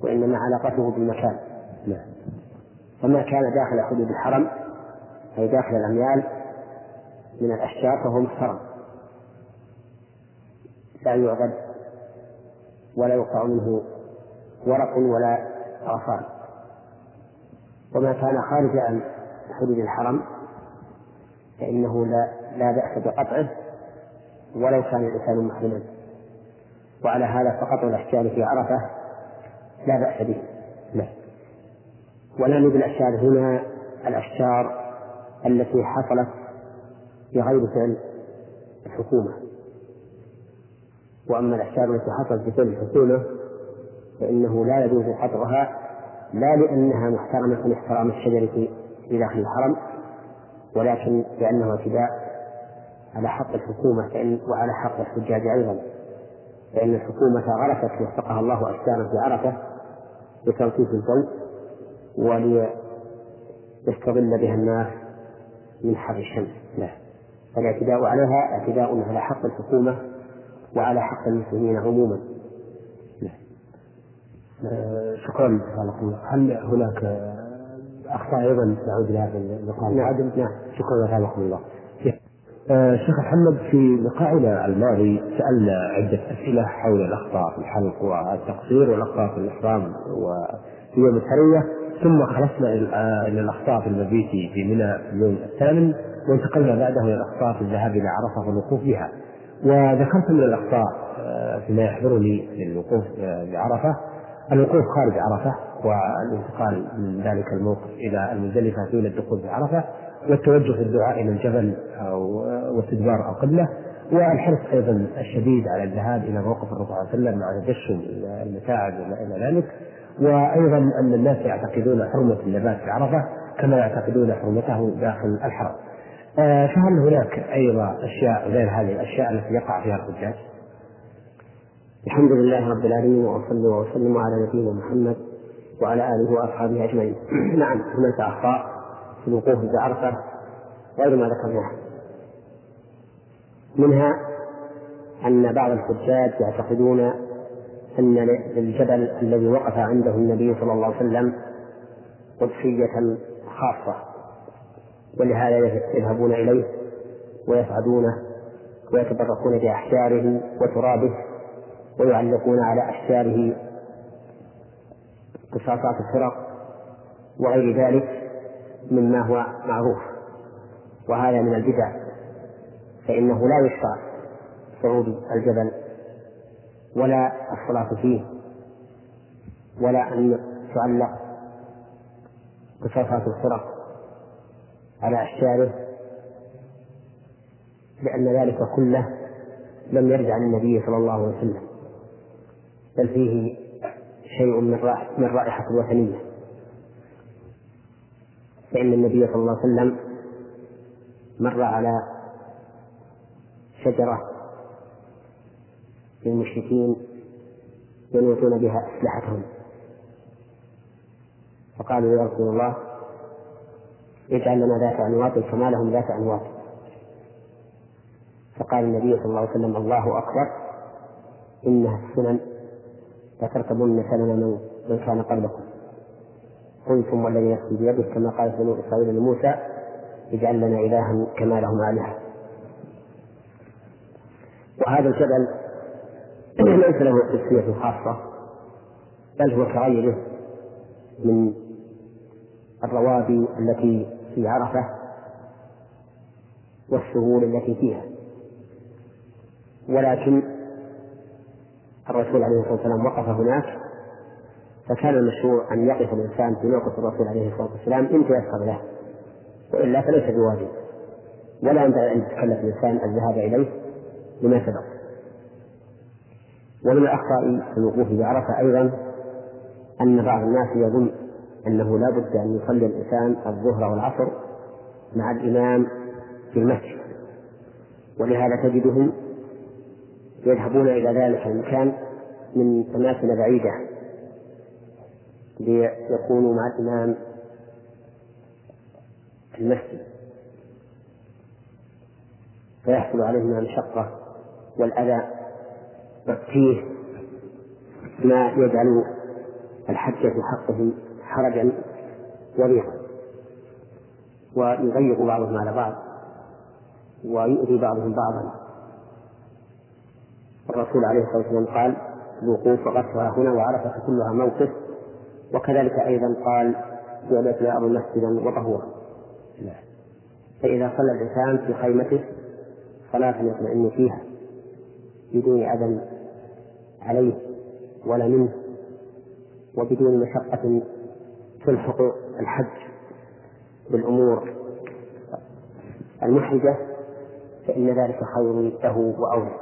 Speaker 2: وإنما علاقته بالمكان. نعم. فما كان داخل حدود الحرم أي داخل الأميال من الأشجار فهو محترم. لا يعبد ولا يقطع منه ورق ولا أغصان وما كان خارج عن حدود الحرم فإنه لا لا بأس بقطعه ولو كان الإنسان محرما. وعلى هذا فقط الأشجار في عرفة لا بأس به. لا ونعني بالأشجار هنا الأشجار التي حصلت بغير فعل الحكومة. وأما الأشجار التي حصلت بفعل الحكومة فإنه لا يجوز قطعها لا لأنها محترمة احترام الشجر في داخل الحرم ولكن لأنه اعتداء على حق الحكومة فإن وعلى حق الحجاج أيضا. فإن الحكومة غرست وفقها الله أشجارا في عرفة لتلطيف الجو ولتخفيف يستظل بها الناس من حر الشمس.
Speaker 1: نعم
Speaker 2: فالاعتداء عليها اعتداء على حق الحكومة وعلى حق المسلمين عموما.
Speaker 1: نعم. آه، شكرا جزاك الله. هل هناك أخطاء أيضا نعود لها في اللقاء؟ القادم؟
Speaker 2: نعم.
Speaker 1: شكرا جزاكم الله. آه، شيخ محمد في لقائنا الماضي سألنا عدة أسئلة حول الأخطاء في الحلق والتقصير والأخطاء في الإحرام وفي يوم التروية ثم خلصنا إلى الأخطاء في المبيت في منى في اليوم الثامن وانتقلنا بعده إلى الأخطاء في الذهاب إلى عرفة والوقوف بها. وذكرت من الأخطاء آه، فيما يحضرني للوقوف آه، بعرفة الوقوف خارج عرفة والانتقال من ذلك الموقف إلى المزدلفة دون الدخول في عرفة والتوجه في الدعاء إلى الجبل أو واستدبار أو قبله والحرص أيضا الشديد على الذهاب إلى موقف الرسول صلى الله عليه وسلم مع تجشم المتاعب وما إلى ذلك وأيضا أن الناس يعتقدون حرمة النبات في عرفة كما يعتقدون حرمته داخل الحرم. آه، فهل هناك أيضا أشياء غير هذه الأشياء التي يقع فيها الحجاج؟
Speaker 2: الحمد لله رب العالمين وأصلي وأسلم على نبينا محمد وعلى آله وأصحابه أجمعين. نعم هناك أخطاء في الوقوف بعرفة غير ما ذكرناه منها أن بعض الحجاج يعتقدون أن للجبل الذي وقف عنده النبي صلى الله عليه وسلم قدسية خاصة ولهذا يذهبون إليه ويصعدونه ويتبركون بأحجاره وترابه ويعلقون على أشجاره قصاصات الفرق وغير ذلك مما هو معروف. وهذا من البدع. فإنه لا يشرع صعود الجبل ولا الصلاة فيه ولا أن تعلق قصاصات الفرق على أشجاره لأن ذلك كله لم يرد عن النبي صلى الله عليه وسلم بل فيه شيء من رائحة الوثنية. فإن النبي صلى الله عليه وسلم مر على شجرة للمشركين ينوطون بها أسلحتهم. فقالوا يا رسول الله اجعل لنا ذات أنواط كما لهم ذات أنواط فقال النبي صلى الله عليه وسلم الله أكبر. إنها السنن لتركبن سنن من كان قبلكم. قلتم والذي نفسي بيده كما قالت بنو إسرائيل لموسى اجعل لنا إلها كما لهم آلهة. وهذا الجبل ليس له قدسية خاصة بل هو كغيره من الروابي التي في عرفة والسهول التي فيها. ولكن الرسول عليه الصلاة والسلام وقف هناك فكان المشروع أن يقف الإنسان في موقف الرسول عليه الصلاة والسلام إن تيسر له وإلا فليس بواجب. ولا ينبغي أن يتكلف الإنسان الذهاب إليه لما سبق. ومن الأخطاء في الوقوف بعرفة أيضا أن بعض الناس يظن أنه لا بد أن يصلي الإنسان الظهر والعصر مع الإمام في المسجد. ولهذا تجدهم يذهبون إلى ذلك المكان من أماكن بعيدة ليكونوا مع الإمام في المسجد. فيحصل عليهم المشقة والأذى والتيه ما يجعل الحج في حقهم حرجا وضيقا ويضيق بعضهم على بعض ويؤذي بعضهم بعضا. الرسول عليه الصلاة والسلام قال الوقوف وقفها هنا وعرفة كلها موقف. وكذلك أيضا قال جعلت الأرض مسجدا وطهورا فإذا صلى الإنسان في خيمته صلاة يطمئن فيها بدون أذى عليه ولا منه وبدون مشقة تلحق الحج بالأمور المحرجة فإن ذلك خير له وأولى.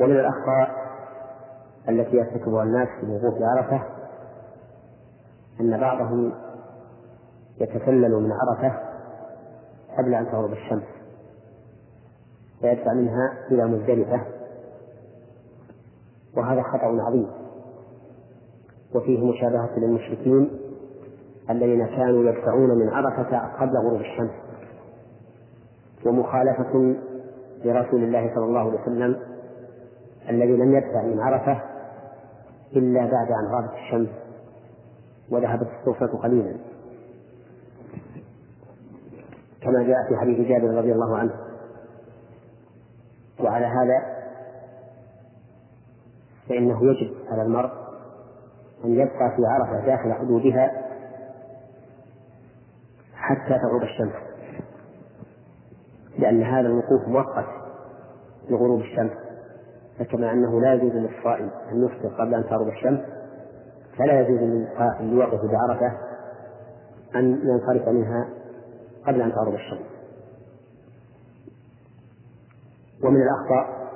Speaker 2: ومن الأخطاء التي يرتكبها الناس في وقوف عرفة أن بعضهم يتسلل من عرفة قبل أن تغرب الشمس فيدفع منها إلى مزدلفة وهذا خطأ عظيم. وفيه مشابهة للمشركين الذين كانوا يدفعون من عرفة قبل غروب الشمس ومخالفة لرسول الله صلى الله عليه وسلم الذي لم يدفع من عرفة إلا بعد أن غابت الشمس وذهبت الصوفة قليلا. كما جاء في حديث جابر رضي الله عنه. وعلى هذا فإنه يجب على المرء أن يبقى في عرفة داخل حدودها حتى تغرب الشمس. لأن هذا الوقوف مؤقت لغروب الشمس. فكما أنه لا يجوز للصائم أن يفطر قبل أن تغرب الشمس فلا يجوز للقائم يوقف بعرفة أن ينصرف منها قبل أن تغرب الشمس. ومن الأخطاء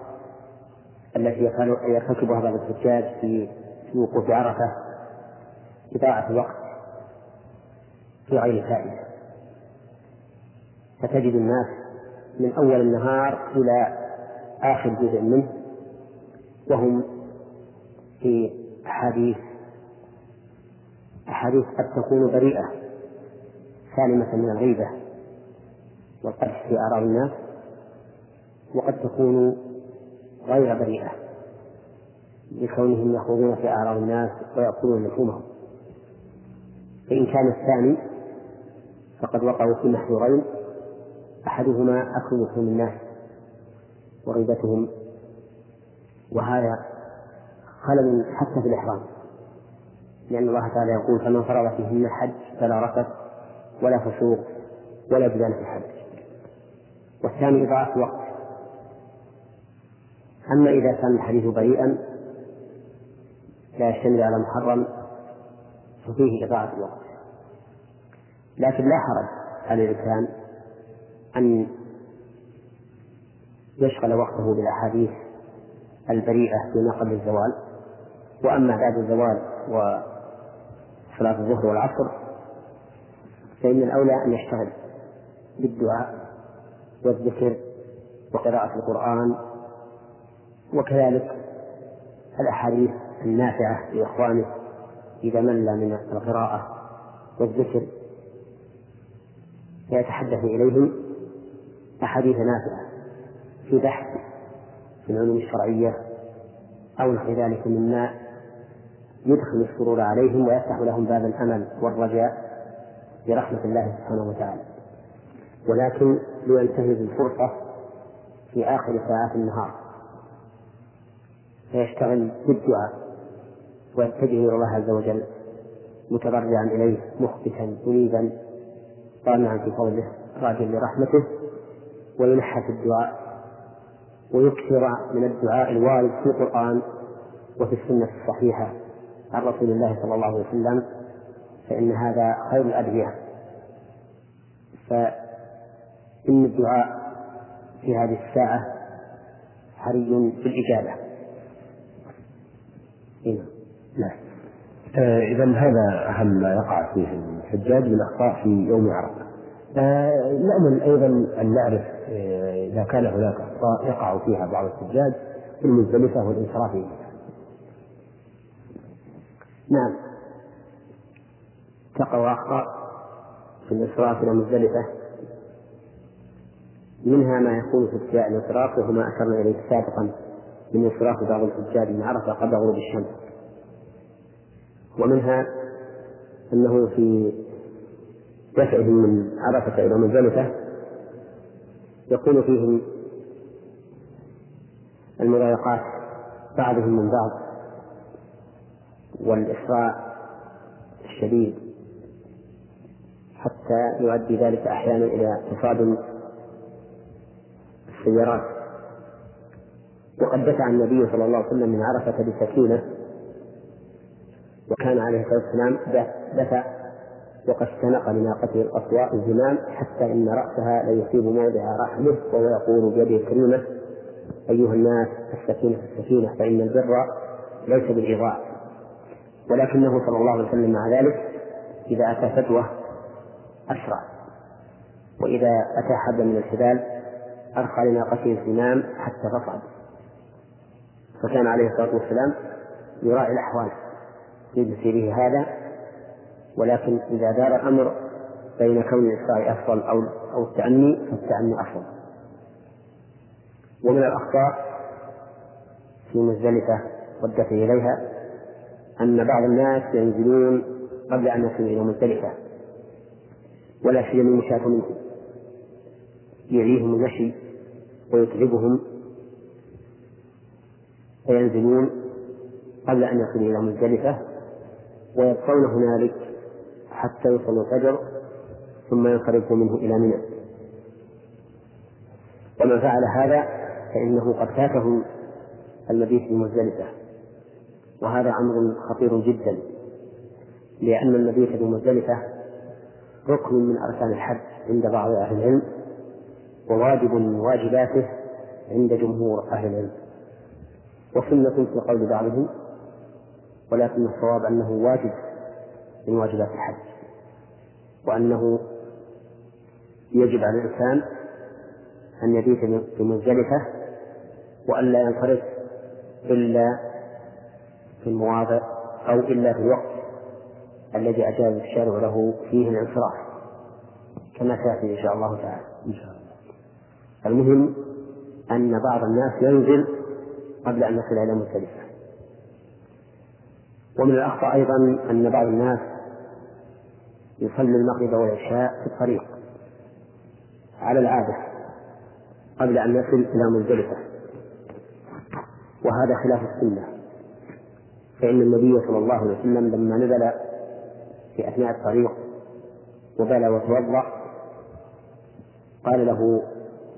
Speaker 2: التي يرتكبها بعض الحجاج في وقوف عرفة إضاعة الوقت في غير فائدة. فتجد الناس من أول النهار إلى آخر جزء منه وهم في أحاديث أحاديث قد تكون بريئة سالمة من الغيبة والقدح في آراء الناس وقد تكون غير بريئة. لكونهم يخوضون في أعراض الناس ويأكلون لحومهم. فإن كان الثاني فقد وقعوا في محذورين أحدهما أكل لحوم الناس وغيبتهم وهذا خلل حتى في الإحرام. لأن الله تعالى يقول فمن فرض فيهن الحج فلا رفث ولا فسوق ولا جدال في الحج. والثاني إضاعة الوقت أما إذا كان الحديث بريئا لا يشتمل على محرم ففيه إضاعة الوقت. لكن لا حرج على الإنسان أن يشغل وقته بالأحاديث البريئة فيما قبل الزوال. وأما بعد الزوال وصلاة الظهر والعصر فإن الأولى أن يشتغل بالدعاء والذكر وقراءة القرآن وكذلك الأحاديث النافعة لإخوانه إذا مل من القراءة والذكر فيتحدث إليهم أحاديث نافعة في بحث في العلوم الشرعية أو نحو ذلك مما يدخل السرور عليهم ويفتح لهم باب الأمل والرجاء برحمة الله سبحانه وتعالى. ولكن لينتهز الفرصة في آخر ساعات النهار. فيشتغل بالدعاء. ويتجه إلى الله عز وجل متضرعا إليه مخبتا منيبا طامعا في فضله راجا لرحمته ويلح في الدعاء ويكثر من الدعاء الوارد في القرآن وفي السنة الصحيحة عن رسول الله صلى الله عليه وسلم فإن هذا خير الأدعية فإن الدعاء في هذه الساعة حري بالإجابة
Speaker 1: هنا. نعم. آه إذا هذا أهم ما يقع فيه الحجاج من أخطاء في يوم عرفة. آه نأمل أيضا أن نعرف آه إذا كان هناك أخطاء يقع فيها بعض الحجاج في المزدلفة والانصراف.
Speaker 2: نعم. تقع أخطاء في الإصراف إلى مزدلفة منها ما يكون في ابتداء الإصراف وهو ما أشرنا إليه سابقا من إصراف بعض الحجاج من عرفة قبل غروب الشمس. ومنها أنه في دفعهم من عرفة إلى مزدلفة يكون فيهم المضايقات بعضهم من بعض والإسراع الشديد حتى يؤدي ذلك أحيانا إلى تصادم السيارات. وقد دفع النبي صلى الله عليه وسلم من عرفة بسكينة وكان عليه الصلاة والسلام دفع وقد استنق لناقته القصواء الزمام حتى إن رأسها ليصيب موضع رحمه وهو يقول بيده الكريمة أيها الناس السكينة السكينة فإن البر ليس بالإضاءة ولكنه صلى الله عليه وسلم مع ذلك إذا أتى فتوى أسرع وإذا أتى حبل من الحبال أرخى لناقته الزمام حتى تصعد فكان عليه الصلاة والسلام يراعي الأحوال. في مسيره هذا ولكن إذا دار الأمر بين كون الإسراء أفضل أو أو التأني فالتأني أفضل. ومن الأخطاء في مزدلفة والدفع إليها أن بعض الناس ينزلون قبل أن يصلوا إلى مزدلفة ولا سيما المشاة منهم. يعيهم المشي ويتعبهم فينزلون قبل أن يصلوا إلى مزدلفة ويبقون هنالك حتى يصلوا الفجر ثم ينصرفوا منه إلى منى. ومن فعل هذا فإنه قد فاته المبيت في مزدلفة وهذا أمر خطير جدا لأن المبيت في مزدلفة ركن من أركان الحج عند بعض أهل العلم وواجب من واجباته عند جمهور أهل العلم. وسنة في قول بعضهم ولكن الصواب أنه واجب من واجبات الحج وأنه يجب على الإنسان أن يبيت في مزدلفة وألا ينصرف إلا في المواضع أو إلا في الوقت الذي أجاز الشارع له فيه الانصراف كما سيأتي إن شاء الله تعالى. إن شاء الله. المهم أن بعض الناس ينزل قبل أن يصل إلى مزدلفة. ومن الأخطاء أيضا أن بعض الناس يصلي المغرب والعشاء في الطريق على العادة قبل أن يصل إلى مزدلفة وهذا خلاف السنة. فإن النبي صلى الله عليه وسلم لما نزل في أثناء الطريق وبلى وتوضأ قال له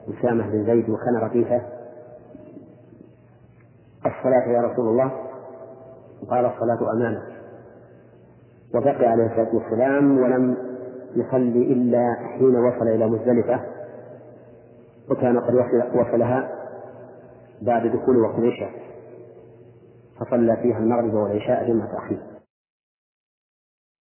Speaker 2: أسامة بن زيد وكان رفيقه الصلاة يا رسول الله؟ قال الصلاة أمامك وبقي عليه الصلاة والسلام ولم يصلي إلا حين وصل إلى مزدلفة وكان قد وصلها بعد دخول وقت العشاء فصلى فيها المغرب والعشاء جمع تأخير